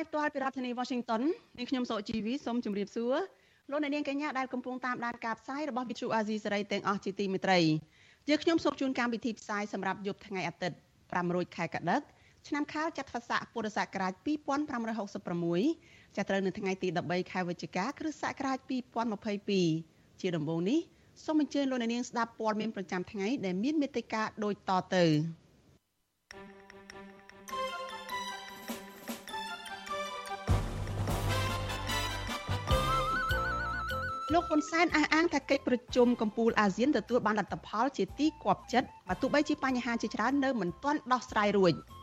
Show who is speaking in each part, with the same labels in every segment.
Speaker 1: យផ្ទាល់ពីរដ្ឋធានី Washington នាងខ្ញុំសកជីវីសូមជម្រាបសួរលោកអ្នកនាងកញ្ញាដែលកំពុងតាមដានការផ្សាយរបស់ Vuthu Azizi Serai ទាំងអស់ជាទីមេត្រីយើងខ្ញុំសូមជូនកម្មវិធីផ្សាយសម្រាប់យប់ថ្ងៃអាទិត្យ500ខែកដិកឆ្នាំខាលចត្វាស័កពុរសករាជ2566ចាប់ត្រូវនៅថ្ងៃទី13ខែវិច្ឆិកាគ្រិស្តសករាជ2022ជាដំបូងនេះសូមអញ្ជើញលោកអ្នកនាងស្ដាប់ព័ត៌មានប្រចាំថ្ងៃដែលមានមេត្តាដូចតទៅ លោកហ៊ុនសែនអះអាងថាកិច្ចប្រជុំកំពូលអាស៊ានទទួលបានលទ្ធផលជាទីគាប់ចិត្តបើទោះបីជាបញ្ហាជាច្រើននៅមិនទាន់ដោះស្រាយរួច។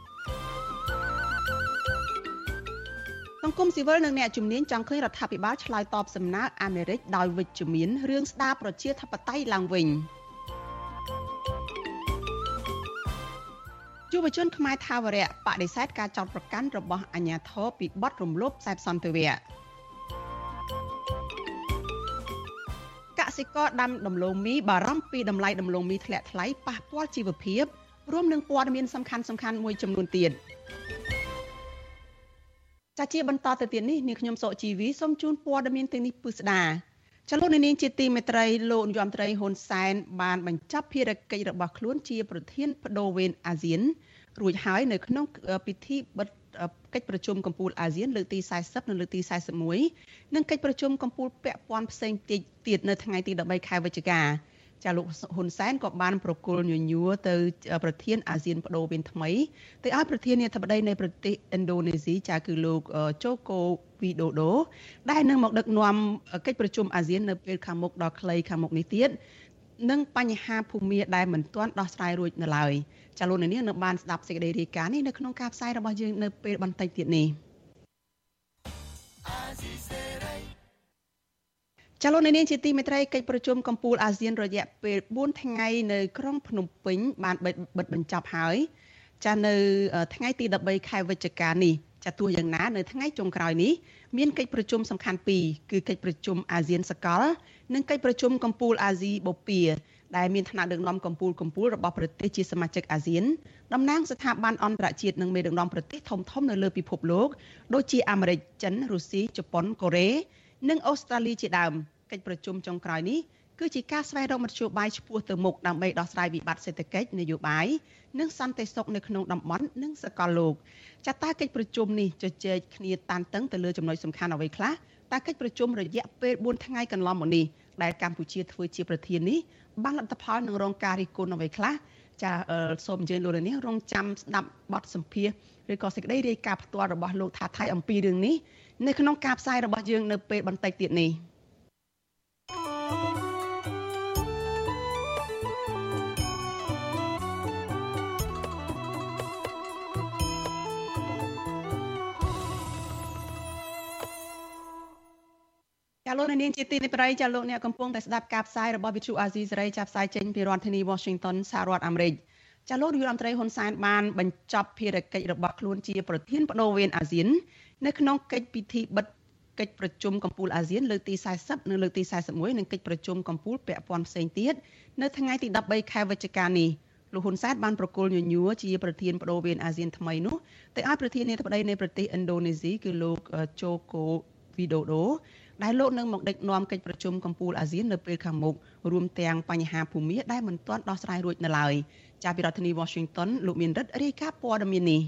Speaker 1: សង្គមស៊ីវិលនិងអ្នកជំនាញចង់ឃើញរដ្ឋាភិបាលឆ្លើយតបសំណើអាមេរិកដោយវិជ្ជមានរឿងស្ដារប្រជាធិបតេយ្យឡើងវិញយុវជនខ្មែរថាវរៈបដិសេធការចោទប្រកាន់របស់អាជ្ញាធរពីបទរំលោភខ្សែសន្តិវៈ សិករដាំដំឡូងមីបារម្ភពីតម្លៃដំឡូងមីធ្លាក់ថ្លៃប៉ះពាល់ជីវភាពរួមនឹងព័ត៌មានសំខាន់ៗមួយចំនួនទៀតចាជាបន្តទៅទៀតនេះនាងខ្ញុំសុជីវីសូមជូនព័ត៌មានទាំងនេះពិស្ដាចលនានាងជាទីមេត្រីលោកនាយរដ្ឋមន្ត្រីហ៊ុនសែនបានបញ្ចប់ភារកិច្ចរបស់ខ្លួនជាប្រធានបដូវវេនអាស៊ានរួចហើយនៅក្នុងពិធីបិទ កិច្ចប្រជុំកំពូលអាស៊ានលើកទី40និងលើកទី41និងកិច្ចប្រជុំកំពូលពាក់ព័ន្ធផ្សេងទៀតនៅថ្ងៃទី13ខែវិច្ឆិកាចាលោកហ៊ុនសែនក៏បានប្រគល់ញញួរទៅប្រធានអាស៊ានបដូវវេនថ្មីទៅឲ្យប្រធានាធិបតីនៃប្រទេសឥណ្ឌូនេស៊ីចាគឺលោកជូកូវីដូដូដែលនឹងមកដឹកនាំកិច្ចប្រជុំអាស៊ាននៅពេលខាងមុខដល់ខ្លីខាងមុខនេះទៀតនិងបញ្ហាភូមិដែលមិនទាន់ដោះស្រាយរួចនៅឡើយ ចាលោកនាងនៅបានស្ដាប់សេចក្តីរាយការណ៍នេះនៅក្នុងការផ្សាយរបស់យើងនៅពេលបន្តិចទៀតនេះចលនានាងជាទីមេត្រីកិច្ចប្រជុំកំពូលអាស៊ានរយៈពេល4ថ្ងៃនៅក្រុងភ្នំពេញបានបិទបញ្ចប់ហើយចានៅថ្ងៃទី13ខែវិច្ឆិកានេះចាទោះយ៉ាងណានៅថ្ងៃចុងក្រោយនេះមានកិច្ចប្រជុំសំខាន់ពីរគឺកិច្ចប្រជុំអាស៊ានសកល និងកិច្ចប្រជុំកំពូលអាស៊ីបូព៌ា ដែលមានថ្នាក់ដឹកនាំកម្ពុជាកម្ពុជារបស់ប្រទេសជាសមាជិកអាស៊ានតំណាងស្ថាប័នអន្តរជាតិនិងមេដឹកនាំប្រទេសធំៗនៅលើពិភពលោកដូចជាអាមេរិកចិនរុស្ស៊ីជប៉ុនកូរ៉េនិងអូស្ត្រាលីជាដើមកិច្ចប្រជុំចុងក្រោយនេះគឺជាការស្វែងរកមធ្យោបាយឆ្ពោះទៅមុខដើម្បីដោះស្រាយវិបត្តិសេដ្ឋកិច្ចនយោបាយនិងសន្តិសុខនៅក្នុងតំបន់និងសកលលោកចាត់តាកិច្ចប្រជុំនេះជជែកគ្នាតានតឹងទៅលើចំណុចសំខាន់អ្វីខ្លះតាកិច្ចប្រជុំរយៈពេល4ថ្ងៃកន្លងមកនេះដែលកម្ពុជាធ្វើជាប្រធាននេះ បានលទ្ធផលនឹងរងការរិះគន់អ្វីខ្លះចាសូមអញ្ជើញលោកនាងរងចាំស្ដាប់បទសម្ភាសឬក៏សេចក្តីរាយការណ៍ផ្ទាល់របស់លោកថាថៃអំពីរឿងនេះនៅក្នុងការផ្សាយរបស់យើងនៅពេលបន្តិចទៀតនេះ។ ចាលោកនាងជាទីមេត្រីចាលោកអ្នកកំពុងតែស្ដាប់ការផ្សាយរបស់វិទ្យុអាស៊ីសេរីចាប់ផ្សាយចេញពីរដ្ឋធានី Washington សហរដ្ឋអាមេរិកចាលោកនាយរដ្ឋមន្ត្រីហ៊ុនសែនបានបញ្ចប់ភារកិច្ចរបស់ខ្លួនជាប្រធានបដូវវេនអាស៊ាន នៅក្នុងកិច្ចពិធីបិទកិច្ចប្រជុំកំពូលអាស៊ានលើកទី40និងលើកទី41និងកិច្ចប្រជុំកំពូលពាក់ព័ន្ធផ្សេងទៀតនៅថ្ងៃទី13ខែវិច្ឆិកានេះលោកហ៊ុនសែនបានប្រគល់ញញួរជាប្រធានបដូវវេនអាស៊ានថ្មីនោះទៅឲ្យប្រធានាធិបតីនៃប្រទេសឥណ្ឌូនេស៊ីគឺលោកជូកូវីដូដូ ដែលលោកនឹងមកដឹកនាំកិច្ចប្រជុំកម្ពុជាអាស៊ាននៅពេលខាងមុខរួមទាំងបញ្ហាភូមិដែលមិនទាន់ដោះស្រាយរួចនៅឡើយចាពីរដ្ឋធានី Washington លោកមានរិទ្ធរាយការណ៍ព័ត៌មាននេះ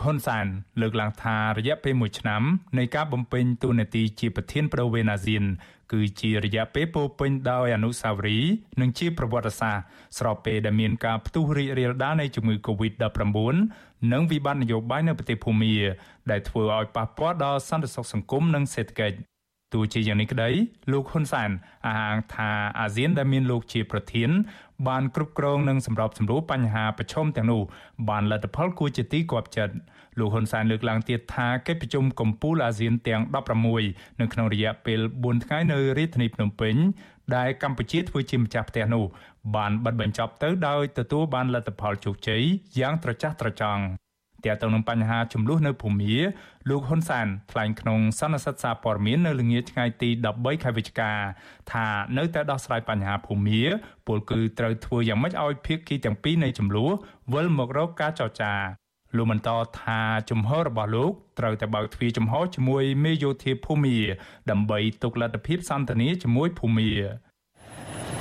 Speaker 2: ខុនសានលើកឡើងថារយៈពេល1ឆ្នាំនៃការបំពេញតួនាទីជាប្រធានប្រវេណាស៊ាន គឺជារយៈពេលពោពេញដោយអនុស្សាវរីយ៍និងជាប្រវត្តិសាស្ត្រស្របពេលដែលមានការផ្ទុះរីករាលដាលនៃជំងឺ Covid-19 និងវិបត្តិនយោបាយនៅប្រទេសភូមាដែលធ្វើឲ្យប៉ះពាល់ដល់សន្តិសុខសង្គមនិងសេដ្ឋកិច្ចទោះជាយ៉ាងនេះក្តីលោកហ៊ុនសែនអះអាងថាអាស៊ានដែលមានលោកជាប្រធាន បានគ្រប់គ្រងនិងសម្របសម្រួលបញ្ហាប្រឈមទាំងនោះបានលទ្ធផលគួរជាទីគាប់ចិត្តលោកហ៊ុនសែនលើកឡើងទៀតថាកិច្ចប្រជុំកំពូលអាស៊ានទាំង16នៅក្នុងរយៈពេល4ថ្ងៃនៅរាជធានីភ្នំពេញ ដែលកម្ពុជាធ្វើជាម្ចាស់ផ្ទះនោះបានបិទបញ្ចប់ទៅដោយទទួលបានលទ្ធផលជោគជ័យយ៉ាងត្រចះត្រចង់ទាក់ទងនឹងបញ្ហាចំនួននៅភូមាលោកហ៊ុនសានថ្លែងក្នុងសន្និសីទសារព័ត៌មាននៅល្ងាចថ្ងៃទី13ខែវិច្ឆិកាថានៅតែដោះស្រាយបញ្ហាភូមាពលគឺត្រូវធ្វើយ៉ាងម៉េចឲ្យភាគីទាំងពីរនៃចំនួនវិលមករកការចរចា លោកបន្តថាជំហររបស់លោកត្រូវតែបើកទ្វារចំហជាមួយមេយោធាភូមាដើម្បីទុកលទ្ធភាពសន្តានាជាមួយភូមា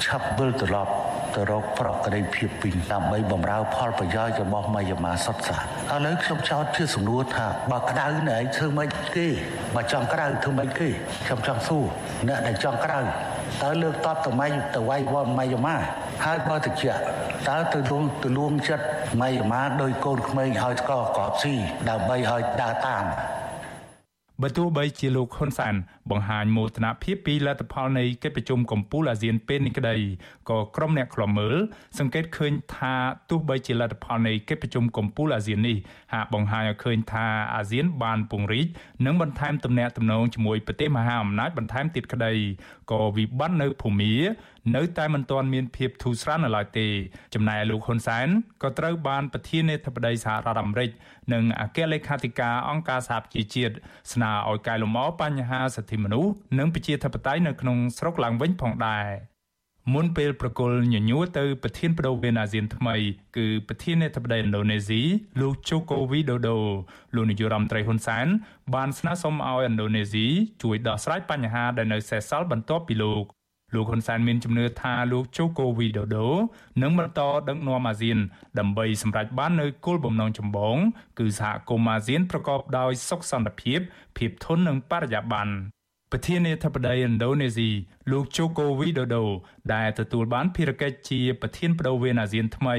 Speaker 3: ឆាប់វិលត្រឡប់ទៅរកប្រក្តីភាពពីដើម្បីបំរើផលប្រយោជន៍របស់ម៉ាយាមាសុទ្ធសាធឥឡូវខ្ញុំចោទជាសំណួរថាបើក្តៅណែឯងធ្វើមិនគេបើចង់ក្តៅធ្វើមិនគេខ្ញុំចង់សួរអ្នកដែលចង់ក្តៅតើលើកតបទៅម៉ៃទៅវាយវល់ម៉ាយាមា ហើយបើតិចតើទៅលួងទៅលួងចិត្តម៉ៃយាមាដោយកូនក្មេងឲ្យស្កកកប់ស៊ីដើម្បីឲ្យដើរតាម
Speaker 2: បើទោះបីជាលោកហ៊ុនសាន បង្ហាញមោទនភាពពីលទ្ធផលនៃកិច្ចប្រជុំកំពូលអាស៊ានពេលនេះក្តីក៏ក្រុមអ្នកខ្លាំមើលសង្កេតឃើញថាទោះបីជាលទ្ធផលនៃកិច្ចប្រជុំកំពូលអាស៊ាននេះហាក់បង្ហាញឲ្យឃើញថាអាស៊ានបានពង្រីកនិងបន្ថែមទំនាក់ទំនងជាមួយប្រទេសមហាអំណាចបន្ថែមទៀតក្តីក៏វិបត្តិនៅភូមានៅតែមិនទាន់មានភាពធូរស្រាលនៅឡើយទេ ចំណែកលោកហ៊ុនសែនក៏ត្រូវបានប្រធានាធិបតីសហរដ្ឋអាមេរិកនិងអគ្គលេខាធិការអង្គការសហប្រជាជាតិស្នើឲ្យកែលម្អបញ្ហាសិទ្ធិមនុស្សនិងប្រជាធិបតេយ្យនៅក្នុងស្រុកឡើងវិញផងដែរមុនពេលប្រគល់ញញួរទៅប្រធានបដូវវេនអាស៊ានថ្មី គឺប្រធានាធិបតីឥណ្ឌូនេស៊ីលោកជូកូវីដូដូលោកនាយរដ្ឋមន្ត្រីហ៊ុនសែនបានស្នើសុំឲ្យឥណ្ឌូនេស៊ីជួយដោះស្រាយបញ្ហាដែលនៅសេសសល់បន្ទាប់ពីលោកលោកហ៊ុនសែនមានជំនឿថាលោកជូកូវីដូដូនឹងបន្តដឹកនាំអាស៊ាន ដើម្បីសម្រេចបាននូវគោលបំណងចម្បង គឺសហគមន៍អាស៊ានប្រកបដោយសុខសន្តិភាពភាពធន់និងបរិយាបន្ន ប្រធានាធិបតីឥណ្ឌូនេស៊ីលោកជូកូវីដូដូដែលទទួលបានភារកិច្ចជាប្រធានបដូវវេនអាស៊ានថ្មី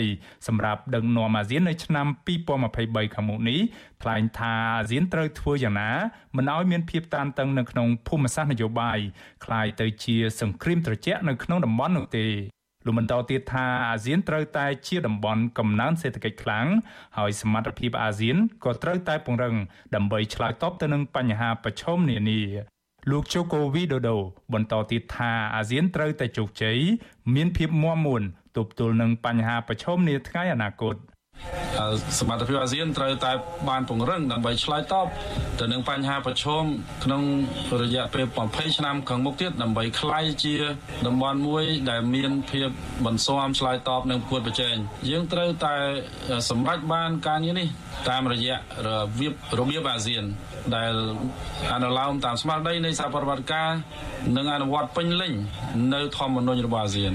Speaker 2: សម្រាប់ដឹកនាំអាស៊ាននៅឆ្នាំ2023ខាងមុខនេះថ្លែងថាអាស៊ានត្រូវធ្វើយ៉ាងណាមិនឲ្យមានភាពតានតឹងនៅក្នុងភូមិសាស្ត្រនយោបាយคล้ายទៅជាសង្គ្រាមត្រជាក់នៅក្នុងតំបន់នោះទេលោកបន្តទៀតថាអាស៊ានត្រូវតែជាតំបន់កំណើនសេដ្ឋកិច្ចខ្លាំងហើយសមត្ថភាពអាស៊ានក៏ត្រូវតែពង្រឹងដើម្បីឆ្លើយតបទៅនឹងបញ្ហាប្រឈមនានា លោកជូកូវីដូដូបន្តទៀតថាអាស៊ានត្រូវតែជោគជ័យមានភាពមាំមួនទប់ទល់នឹងបញ្ហាប្រឈមនាថ្ងៃអនាគត
Speaker 4: សមត្ថភាពអាស៊ានត្រូវតែបានពង្រឹងដើម្បីឆ្លើយតបទៅនឹងបញ្ហាប្រឈមក្នុងរយៈពេល20ឆ្នាំខាងមុខទៀតដើម្បីក្លាយជាតំបន់មួយដែលមានភាពបន្ស៊ាំឆ្លើយតបនឹងគួតប្រជែងយើងត្រូវតែសម្រេចបានការងារនេះតាមរយៈរបៀបរបៀបអាស៊ាន ដែលអនុលោមតាមស្មារតីនៃសហប្រតិបត្តិការនិងអនុវត្តពេញលេញនៅធម្មនុញ្ញរបស់អាស៊ាន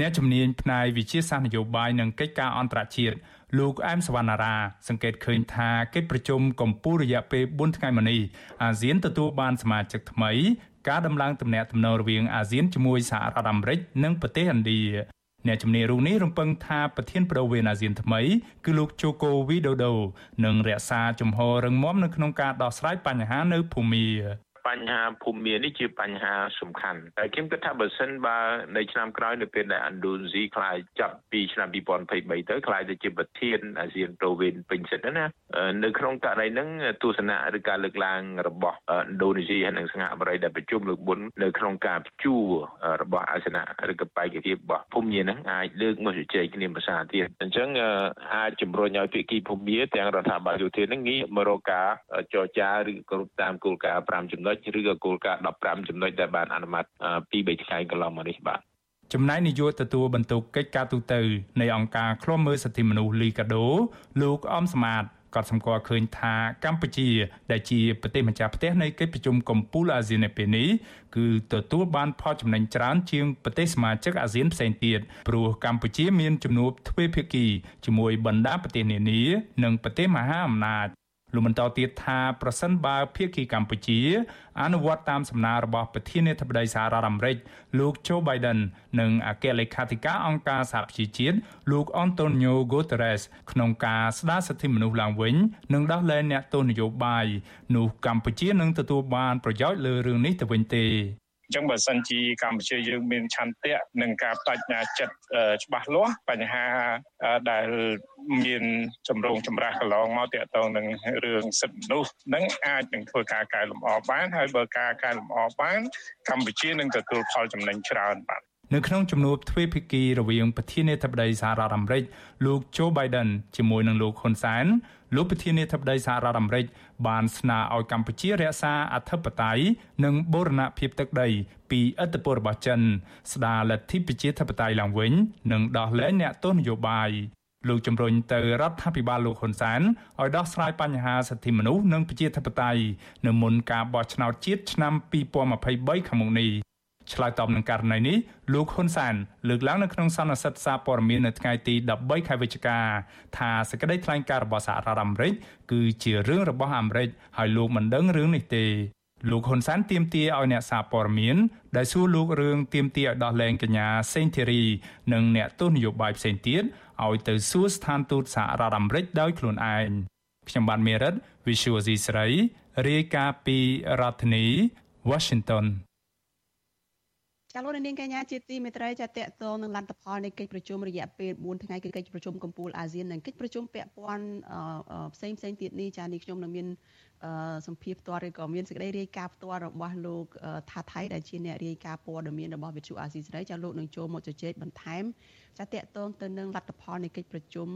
Speaker 2: អ្នកជំនាញផ្នែកវិជាសាស្ត្រនយោបាយនិងកិច្ចការអន្តរជាតិ លោកអែមសវណ្ណារាសង្កេតឃើញថាកិច្ចប្រជុំកម្ពុជារយៈពេល4ថ្ងៃមកនេះអាស៊ានទទួលបានសមាជិកថ្មីការដំឡើងទំនាក់ទំនងរវាងអាស៊ានជាមួយសហរដ្ឋអាមេរិកនិងប្រទេសឥណ្ឌាអ្នកជំនាញរូបនេះរំពឹងថាប្រធានប្រវេនអាស៊ានថ្មីគឺលោកជូកូវីដូដូនឹងរក្សាជំហររឹងមាំនៅក្នុងការដោះស្រាយបញ្ហានៅភូមា
Speaker 5: បញ្ហាភូមិមាននេះជាបញ្ហាសំខាន់តែខ្ញុំគិតថាបើសិនបើនៅឆ្នាំក្រោយនៅពេលដែលឥណ្ឌូនេស៊ីខ្លាយចាប់ពីឆ្នាំ2023ទៅខ្លាយទៅជាប្រធានអាស៊ានប្រូវិនពេញសិទ្ធណានៅក្នុងករណីហ្នឹងទស្សនៈឬការលើកឡើងរបស់ឥណ្ឌូនេស៊ីហើយនិងសហបរិយដែលប្រជុំលើកមុននៅក្នុងការព្យួររបស់អាសនៈឬក៏បេក្ខភាពរបស់ភូមិហ្នឹងអាចលើកមកជជែកគ្នាភាសាទៀតអញ្ចឹងអាចជំរុញឲ្យភាគីភូមិទាំងរដ្ឋាភិបាលយោធាហ្នឹងងាកមករកការចរចាឬក៏តាមគោលការណ៍5ចំណុចចឬក៏គោលការណ៍15ចំណុចដែលបានអនុម័តពី3ថ្ងៃកន្លងមកនេះបាទ
Speaker 2: ចំណែកនាយកទទួលបន្ទុកកិច្ចការទូតនៃអង្គការឃ្លាំមើលសិទ្ធិមនុស្សលីកាដូលោកអំសមាតក៏សម្គាល់ឃើញថាកម្ពុជា ដែលជាប្រទេសម្ចាស់ផ្ទះនៃកិច្ចប្រជុំកំពូលអាស៊ាននៅពេលនេះគឺទទួលបានផលចំណេញច្រើនជាងប្រទេសសមាជិកអាស៊ានផ្សេងទៀតព្រោះកម្ពុជាមានជំនួបទ្វេភាគីជាមួយបណ្ដាប្រទេសនានា និងប្រទេសមហាអំណាច លោកបន្តទៀតថាប្រសិនបើភាគីកម្ពុជា អនុវត្តតាមសំណើរបស់ប្រធានាធិបតីសហរដ្ឋអាមេរិកលោក Joe Biden និងអគ្គលេខាធិការអង្គការសហប្រជាជាតិលោក Antonio Guterres ក្នុងការស្ដារសិទ្ធិមនុស្សឡើងវិញនិងដោះលែងអ្នកទោសនយោបាយនោះកម្ពុជានឹងទទួលបានប្រយោជន៍លើរឿងនេះទៅវិញទេ
Speaker 6: អញ្ចឹងបើសិនជាកម្ពុជាយើងមានឆន្ទៈនិងការបដិញ្ញាចិត្តច្បាស់លាស់បញ្ហាដែលមានចម្រងចម្រាស់កន្លងមកតាក់ទងនឹងរឿងសិទ្ធិមនុស្សនឹងអាចនឹងធ្វើការកែលម្អបានហើយបើការកែលម្អបានកម្ពុជានឹងទទួលផលចំណេញច្រើនបាទ
Speaker 2: នៅក្នុងជំនួបទ្វេភាគីរវាងប្រធានាធិបតីសហរដ្ឋអាមេរិកលោក Joe Biden ជាមួយនឹងលោកហ៊ុនសែនលោកប្រធានាធិបតីសហរដ្ឋអាមេរិក បានស្នើឲ្យកម្ពុជារក្សាអធិបតេយ្យនិងបូរណភាពទឹកដី ពីឥទ្ធិពលរបស់ចិន ស្ដារលទ្ធិប្រជាធិបតេយ្យឡើងវិញ និងដោះលែងអ្នកទោសនយោបាយលោកជំរុញទៅរដ្ឋាភិបាលលោកហ៊ុនសែនឲ្យដោះស្រាយបញ្ហាសិទ្ធិមនុស្សនិងប្រជាធិបតេយ្យនៅមុនការបោះឆ្នោតជាតិឆ្នាំ2023ខាងមុខនេះ ឆ្លើយតបនឹងករណីនេះលោកហ៊ុនសានលើកឡើងនៅក្នុងសន្និសីទសារព័ត៌មាននៅថ្ងៃទី13ខែវិច្ឆិកាថាសេចក្តីថ្លែងការណ៍របស់សហរដ្ឋអាមេរិកគឺជារឿងរបស់អាមេរិកហើយលោកមិនដឹងរឿងនេះទេលោកហ៊ុនសានទាមទារឲ្យអ្នកសារព័ត៌មានដែលសួរលោករឿងទាមទារឲ្យដោះលែងកញ្ញាសេងធីរីនិងអ្នកទស្សនយោបាយផ្សេងទៀតឲ្យទៅសួរស្ថានទូតសហរដ្ឋអាមេរិកដោយខ្លួនឯងខ្ញុំបានមេរិត Visual C ស្រីរាយការណ៍ពីរដ្ឋធានី Washington
Speaker 1: ចាលោកនាងកញ្ញាជាទីមេត្រីចាតកតងនឹងលទ្ធផលនៃកិច្ចប្រជុំរយៈពេល4ថ្ងៃគឺកិច្ចប្រជុំកំពូលអាស៊ាននិងកិច្ចប្រជុំពាក់ព័ន្ធផ្សេងផ្សេងទៀតនេះចានេះខ្ញុំនឹងមានសម្ភារផ្ទាល់ឬក៏មានសេចក្តីរាយការណ៍ផ្ទាល់របស់លោកថាថៃដែលជាអ្នករាយការណ៍ព័ត៌មានរបស់វិទ្យុអាស៊ីសេរីចាលោកនឹងចូលមកជជែកបន្ថែមចាតកតងទៅនឹងលទ្ធផលនៃកិច្ចប្រជុំ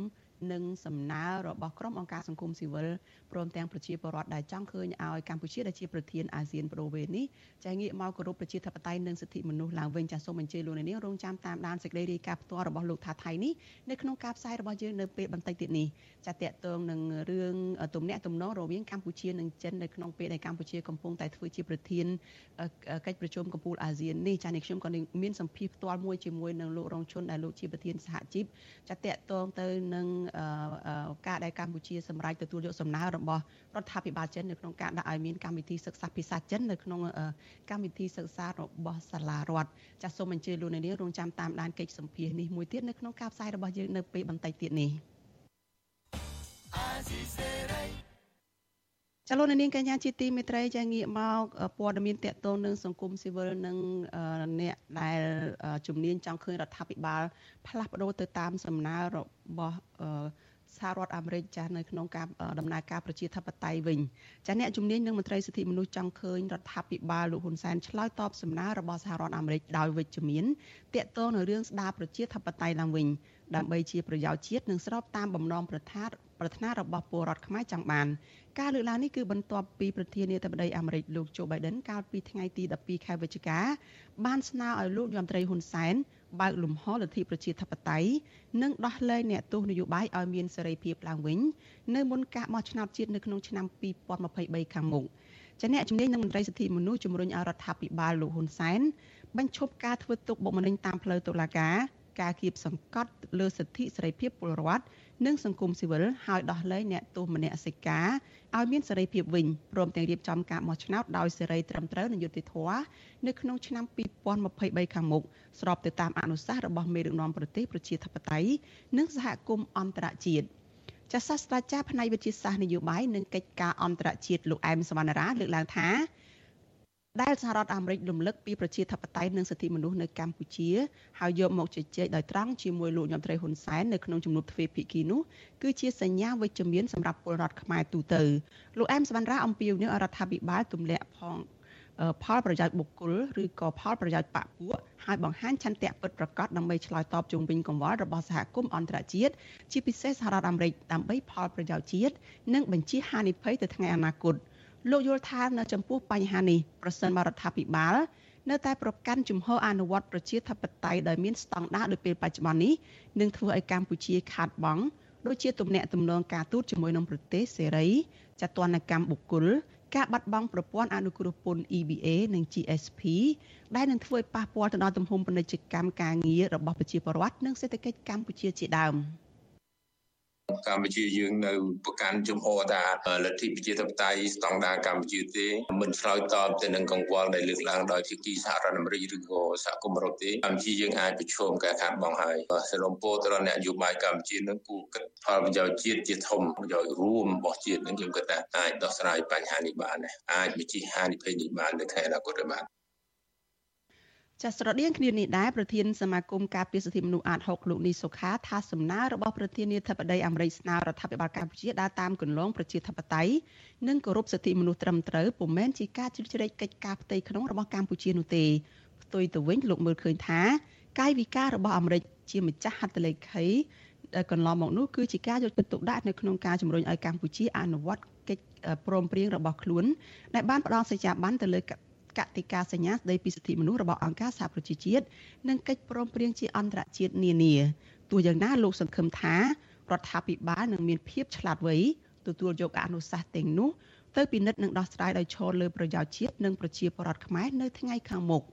Speaker 1: និងសំណើរបស់ក្រុមអង្គការសង្គមស៊ីវិលព្រមទាំងប្រជាពលរដ្ឋដែលចង់ឃើញឲ្យកម្ពុជាដែលជាប្រធានអាស៊ានប្រូវេនេះចាងាកមកគោរពប្រជាធិបតេយ្យនិងសិទ្ធិមនុស្សឡើងវិញចាសូមអញ្ជើញលោកនាងរងចាំតាមដានសេចក្តីរាយការណ៍ផ្ទាល់របស់លោកថាថៃនេះនៅក្នុងការផ្សាយរបស់យើងនៅពេលបន្តិចទៀតនេះចាតកតងនឹងរឿងទំនាក់ទំនងរវាងកម្ពុជានិងចិននៅក្នុងពេលដែលកម្ពុជាកំពុងតែធ្វើជាប្រធានកិច្ចប្រជុំកំពូលអាស៊ាននេះចានេះខ្ញុំក៏មានសម្ភារផ្ទាល់មួយជាមួយនឹងលោករងឈុនដែលលោកជាប្រធានសហជីពចាតកតងទៅនឹងការដែលកម្ពុជាសម្រេចទទួលយកសំណើរបស់រដ្ឋាភិបាលចិននៅក្នុងការដាក់ឲ្យមានកម្មវិធីសិក្សាភាសាចិននៅក្នុងកម្មវិធីសិក្សារបស់សាលារដ្ឋចាសសូមអញ្ជើញលោកអ្នកនាងរងចាំតាមដានកិច្ចសម្ភាសនេះមួយទៀតនៅក្នុងការផ្សាយរបស់យើងនៅពេលបន្តិចទៀតនេះ ចលនានាងកញ្ញាជាទីមេត្រីចាងាកមកព័ត៌មានតកតងនឹងសង្គមស៊ីវិលនិងអ្នកដែលជំនាញចង់ឃើញរដ្ឋាភិបាល ផ្លាស់ប្ដូរទៅតាមសំណើរបស់សហរដ្ឋអាមេរិកចាស់នៅក្នុងការដំណើរការប្រជាធិបតេយ្យវិញចាអ្នកជំនាញនឹងមន្ត្រីសិទ្ធិមនុស្សចង់ឃើញរដ្ឋាភិបាលលោកហ៊ុនសែនឆ្លើយតបសំណើរបស់សហរដ្ឋអាមេរិកដោយវិជ្ជមានតាក់ទងនឹងរឿងស្ដារប្រជាធិបតេយ្យឡើងវិញដើម្បីជាប្រយោជន៍ជាតិនិងស្របតាមបំណងប្រាថ្នា ប្រាថ្នារបស់ពលរដ្ឋខ្មែរចង់បានការលើកឡើងនេះគឺបន្ទាប់ពីប្រធានាធិបតីអាមេរិកលោកโจ Biden កាលពីថ្ងៃទី12ខែវិច្ឆិកាបានស្នើឲ្យលោកយមត្រីហ៊ុនសែនបើកលំហលទ្ធិប្រជាធិបតេយ្យនិងដោះលែងអ្នកទោសនយោបាយឲ្យមានសេរីភាពឡើងវិញនៅមុនការបោះឆ្នោតជាតិនៅក្នុងឆ្នាំ2023ខាងមុខចាអ្នកជំនាញនឹងមន្ត្រីសិទ្ធិមនុស្សជំរុញឲ្យរដ្ឋាភិបាលលោកហ៊ុនសែនបញ្ឈប់ការធ្វើទុកបុកម្នេញតាមផ្លូវតុលាការការគៀបសង្កត់លើសិទ្ធិសេរីភាពពលរដ្ឋ និងសង្គមស៊ីវិលហើយដោះលែងអ្នកទោសមនសិការឲ្យមានសេរីភាពវិញព្រមទាំងរៀបចំការបោះឆ្នោតដោយសេរីត្រឹមត្រូវនិងយុត្តិធម៌នៅក្នុងឆ្នាំ2023ខាងមុខស្របទៅតាមអនុសាសន៍របស់មេដឹកនាំប្រទេសប្រជាធិបតេយ្យនិងសហគមន៍អន្តរជាតិចាសសាស្ត្រាចារ្យផ្នែកវិទ្យាសាស្ត្រនយោបាយនិងកិច្ចការអន្តរជាតិលោកអែមសវណ្ណរាលើកឡើងថា ដែលសហរដ្ឋអាមេរិករំលឹកពីប្រជាធិបតេយ្យនិងសិទ្ធិមនុស្សនៅកម្ពុជាហើយយកមកជជែកដោយត្រង់ជាមួយលោកញោមត្រីហ៊ុនសែននៅក្នុងជំនួបទ្វេភាគីនោះគឺជាសញ្ញាវិជ្ជមានសម្រាប់ពលរដ្ឋខ្មែរទូទៅលោកអែមសវណ្ណរាអំពាវនាវឲ្យរដ្ឋាភិបាលទម្លាក់ផងផលប្រយោជន៍បុគ្គលឬក៏ផលប្រយោជន៍បកពួកហើយបង្ហាញឆន្ទៈពិតប្រាកដដើម្បីឆ្លើយតបជុំវិញកង្វល់របស់សហគមន៍អន្តរជាតិជាពិសេសសហរដ្ឋអាមេរិកដើម្បីផលប្រយោជន៍ជាតិនិងបញ្ជាហានិភ័យទៅថ្ងៃអនាគត។ លោកយល់ថានៅចំពោះបញ្ហានេះប្រសិនបរដ្ឋាភិបាលនៅតែប្រកាន់ជំហរអនុវត្តប្រជាធិបតេយ្យដោយមានស្តង់ដារដូចពេលបច្ចុប្បន្ននេះនឹងធ្វើឲ្យកម្ពុជាខាតបង់ដូចជាទំនាក់ទំនងការទូតជាមួយនឹងប្រទេសសេរីចតុនកម្មបុគ្គលការបាត់បង់ប្រព័ន្ធអនុគ្រោះពន្ធ EBA និង GSP ដែលនឹងធ្វើឲ្យប៉ះពាល់ទៅដល់ទំហំពាណិជ្ជកម្មការងាររបស់ប្រជាពលរដ្ឋនិងសេដ្ឋកិច្ចកម្ពុជាជាដើម។
Speaker 7: កម្ពុជាយើងនៅប្រកាន់ជំហរថាលទ្ធិប្រជាធិបតេយ្យស្តង់ដារកម្ពុជាទេមិនឆ្លើយតបទៅនឹងកង្វល់ដែលលើកឡើងដោយភាគីសហរដ្ឋអាមេរិកឬក៏សហគមន៍អឺរ៉ុបទេកម្ពុជាយើងអាចប្រឈមការខាតបង់ហើយសរុបពោទៅដល់អ្នកនយោបាយកម្ពុជានឹងគូគិតផលប្រយោជន៍ជាតិជាធំប្រយោជន៍រួមរបស់ជាតិនឹងខ្ញុំគិតថាអាចដោះស្រាយបញ្ហានេះបានអាចបញ្ជិះហានិភ័យនេះបាននៅថ្ងៃអនាគតបាន
Speaker 1: ចាស្រដៀងគ្នានេះដែរប្រធានសមាគមការពារសិទ្ធិមនុស្សអាត6លោកនីសុខាថាសំណើរបស់ប្រធានាធិបតីអាមេរិកស្នើរដ្ឋាភិបាលកម្ពុជាដើរតាមគន្លងប្រជាធិបតេយ្យនិងគោរពសិទ្ធិមនុស្សត្រឹមត្រូវពុំមែនជាការជ្រៀតជ្រែកកិច្ចការផ្ទៃក្នុងរបស់កម្ពុជានោះទេផ្ទុយទៅវិញលោកមើលឃើញថាកាយវិការរបស់អាមេរិកជាម្ចាស់ហត្ថលេខីកន្លងមកនោះគឺជាការយកចិត្តទុកដាក់នៅក្នុងការជំរុញឲ្យកម្ពុជាអនុវត្តកិច្ចព្រមព្រៀងរបស់ខ្លួនដែលបានផ្ដល់សញ្ញាប័ណ្ណទៅលើ កតិកាសញ្ញាស្តីពីសិទ្ធិមនុស្សរបស់អង្គការសហប្រជាជាតិនិងកិច្ចព្រមព្រៀងជាអន្តរជាតិនានាទោះយ៉ាងណាលោកសង្ឃឹមថារដ្ឋាភិបាលនឹងមានភាពឆ្លាតវៃទទួលយកអនុសាសន៍ទាំងនោះទៅពិនិត្យនិងដោះស្រាយដោយឈរលើប្រយោជន៍ជាតិនិងប្រជាពលរដ្ឋខ្មែរនៅថ្ងៃខាងមុខ។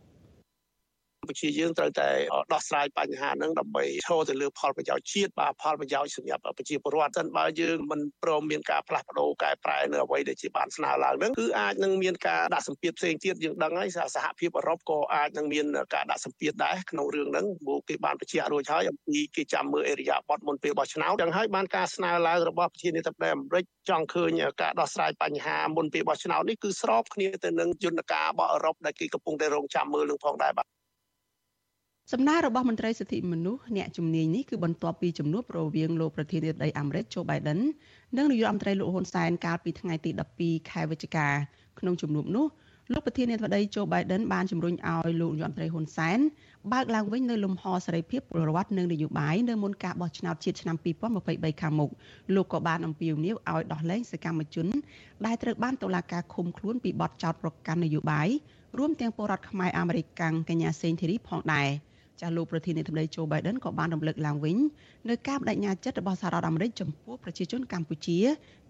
Speaker 8: កម្ពុជាយើងត្រូវតែដោះស្រាយបញ្ហាហ្នឹងដើម្បីឈរទៅលើផលប្រយោជន៍ជាតិបាទផលប្រយោជន៍សម្រាប់ប្រជាពលរដ្ឋសិនបើយើងមិនព្រមមានការផ្លាស់ប្ដូរកែប្រែនៅអ្វីដែលជាបានស្នើឡើងហ្នឹងគឺអាចនឹងមានការដាក់សម្ពាធផ្សេងទៀតយើងដឹងហើយសហភាពអឺរ៉ុបក៏អាចនឹងមានការដាក់សម្ពាធដែរក្នុងរឿងហ្នឹងព្រោះគេបានបញ្ជាក់រួចហើយអំពីគេចាំមើលអេរិយាប័តមុនពេលបោះឆ្នោតចឹងហើយបានការស្នើឡើងរបស់ប្រធានាធិបតីអាមេរិកចង់ឃើញការដោះស្រាយបញ្ហាមុនពេលបោះឆ្នោតនេះគឺស្របគ្នាទៅនឹងយន្តការរបស់អឺរ៉ុបដែលគេកំពុងតែរងចាំមើលនឹងផងដែរបាទ
Speaker 1: សំណើរបស់មន្ត្រីសិទ្ធិមនុស្សអ្នកជំនាញនេះគឺបន្ទាប់ពីជំនួបរវាងលោកប្រធានាធិបតីអាមេរិក Joe Biden និងនាយករដ្ឋមន្ត្រីលោកហ៊ុនសែនកាលពីថ្ងៃទី12ខែវិច្ឆិកាក្នុងជំនួបនោះលោកប្រធានាធិបតី Joe Biden បានជំរុញឲ្យលោកនាយករដ្ឋមន្ត្រីហ៊ុនសែនបើកឡើងវិញនៅលំហសេរីភាពពលរដ្ឋនិងនយោបាយនៅមុនការបោះឆ្នោតជាតិឆ្នាំ2023ខាងមុខលោកក៏បានអំពាវនាវឲ្យដោះលែងសកម្មជនដែលត្រូវបានតុលាការឃុំខ្លួនពីបទចោទប្រកាន់នយោបាយរួមទាំងពលរដ្ឋខ្មែរអាមេរិកកញ្ញាសេងធីរីផងដែរ។ ចាស់លោកប្រធានាធិបតីโจ Biden ក៏បានរំលឹកឡើងវិញនៅការបដិញ្ញាចិត្តរបស់សហរដ្ឋអាមេរិកចំពោះប្រជាជនកម្ពុជា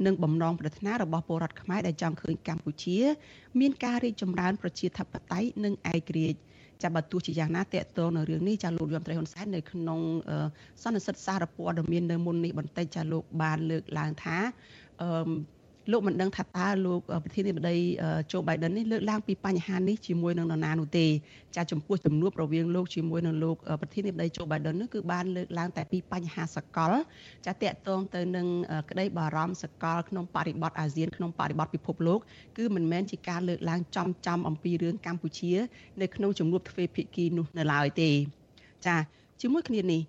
Speaker 1: និងបំណងប្រាថ្នារបស់ពលរដ្ឋខ្មែរដែលចង់ឃើញកម្ពុជា មានការរីកចម្រើនប្រជាធិបតេយ្យនិងឯករាជ្យចាំបើទោះជាយ៉ាងណាតកតងនៅរឿងនេះចាលោកយមត្រីហ៊ុនសែននៅក្នុងសន្និសីទសារព័ត៌មាននៅមុននេះបន្តិចចាលោកបានលើកឡើងថាអឺ លោកមិនដឹងថាតើលោកប្រធានាធិបតីโจ Biden នេះលើកឡើងពីបញ្ហានេះជាមួយនឹងនរណានោះទេចាចំពោះជំនួបរវាងលោកជាមួយនឹងលោកប្រធានាធិបតីโจ Biden នេះគឺបានលើកឡើងតែពីបញ្ហាសកលចាតកតងទៅនឹងក្តីបារម្ភសកលក្នុងបរិបទអាស៊ានក្នុងបរិបទពិភពលោកគឺមិនមែនជាការលើកឡើងចំចំអំពីរឿងកម្ពុជានៅក្នុងជំនួបទ្វេភាគីនោះនៅឡើយទេចាជាមួយគ្នានេះ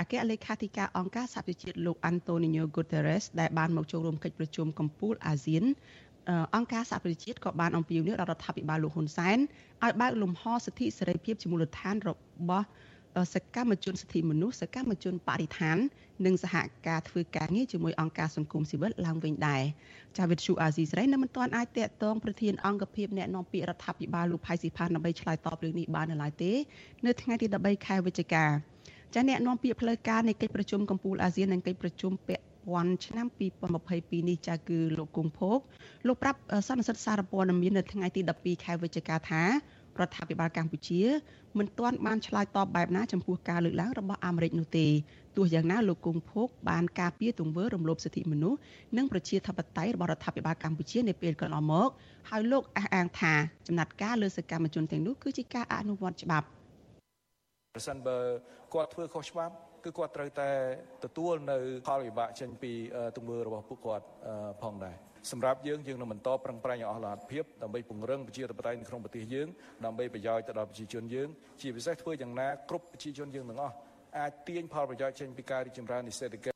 Speaker 1: អគ្គលេខាធិការអង្គការសហប្រជាជាតិលោក Antonio Guterres ដែលបានមកចូលរួមកិច្ចប្រជុំកំពូលអាស៊ានអង្គការសហប្រជាជាតិក៏បានអំពាវនាវដល់រដ្ឋាភិបាលលោកហ៊ុនសែនឲ្យបើកលំហសិទ្ធិសេរីភាពជាមូលដ្ឋានរបស់សកម្មជនសិទ្ធិមនុស្សសកម្មជនបរិស្ថាន និងសហការធ្វើការងារជាមួយអង្គការសង្គមស៊ីវិលឡើងវិញដែរចាវិទ្យុអាស៊ីសេរីនៅមិនទាន់អាចតាក់ទងប្រធានអង្គភិបអ្នកនាំពាក្យរដ្ឋាភិបាលលោកផៃស៊ីផានដើម្បីឆ្លើយតបរឿងនេះបាននៅឡើយទេ នៅថ្ងៃទី13ខែវិច្ឆិកា ចាអ្នកនាំពាក្យផ្លូវការនៃកិច្ចប្រជុំកំពូលអាស៊ាននិងកិច្ចប្រជុំពាក់ព័ន្ធឆ្នាំ2022នេះចាគឺលោកគង់ភោគលោកប្រាប់សន្និសីទសារព័ត៌មាននៅថ្ងៃទី12ខែវិច្ឆិកាថារដ្ឋាភិបាលកម្ពុជាមិនទាន់បានឆ្លើយតបបែបណាចំពោះការលើកឡើងរបស់អាមេរិកនោះទេទោះយ៉ាងណាលោកគង់ភោគបានការពារទង្វើរំលោភសិទ្ធិមនុស្សនិងប្រជាធិបតេយ្យរបស់រដ្ឋាភិបាលកម្ពុជានៅពេលកន្លងមក ហើយលោកអះអាងថាចំណាត់ការលើសកម្មជនទាំងនោះគឺជាការអនុវត្តច្បាប់
Speaker 9: ប្រសិនបើគាត់ធ្វើខុសច្បាប់គឺគាត់ត្រូវតែទទួលនៅផលវិបាកចេញពីទង្វើរបស់ពួកគាត់ផងដែរសម្រាប់យើងយើងនឹងបន្តប្រឹងប្រែងឲ្យអស់លទ្ធភាពដើម្បីពង្រឹងប្រជាធិបតេយ្យនៅក្នុងប្រទេសយើងដើម្បីប្រយោជន៍ទៅដល់ប្រជាជនយើងជាពិសេសធ្វើយ៉ាងណាគ្រប់ប្រជាជនយើងទាំងអស់អាចទាញផលប្រយោជន៍ចេញពីការរីកចម្រើននៃសេដ្ឋកិច្ច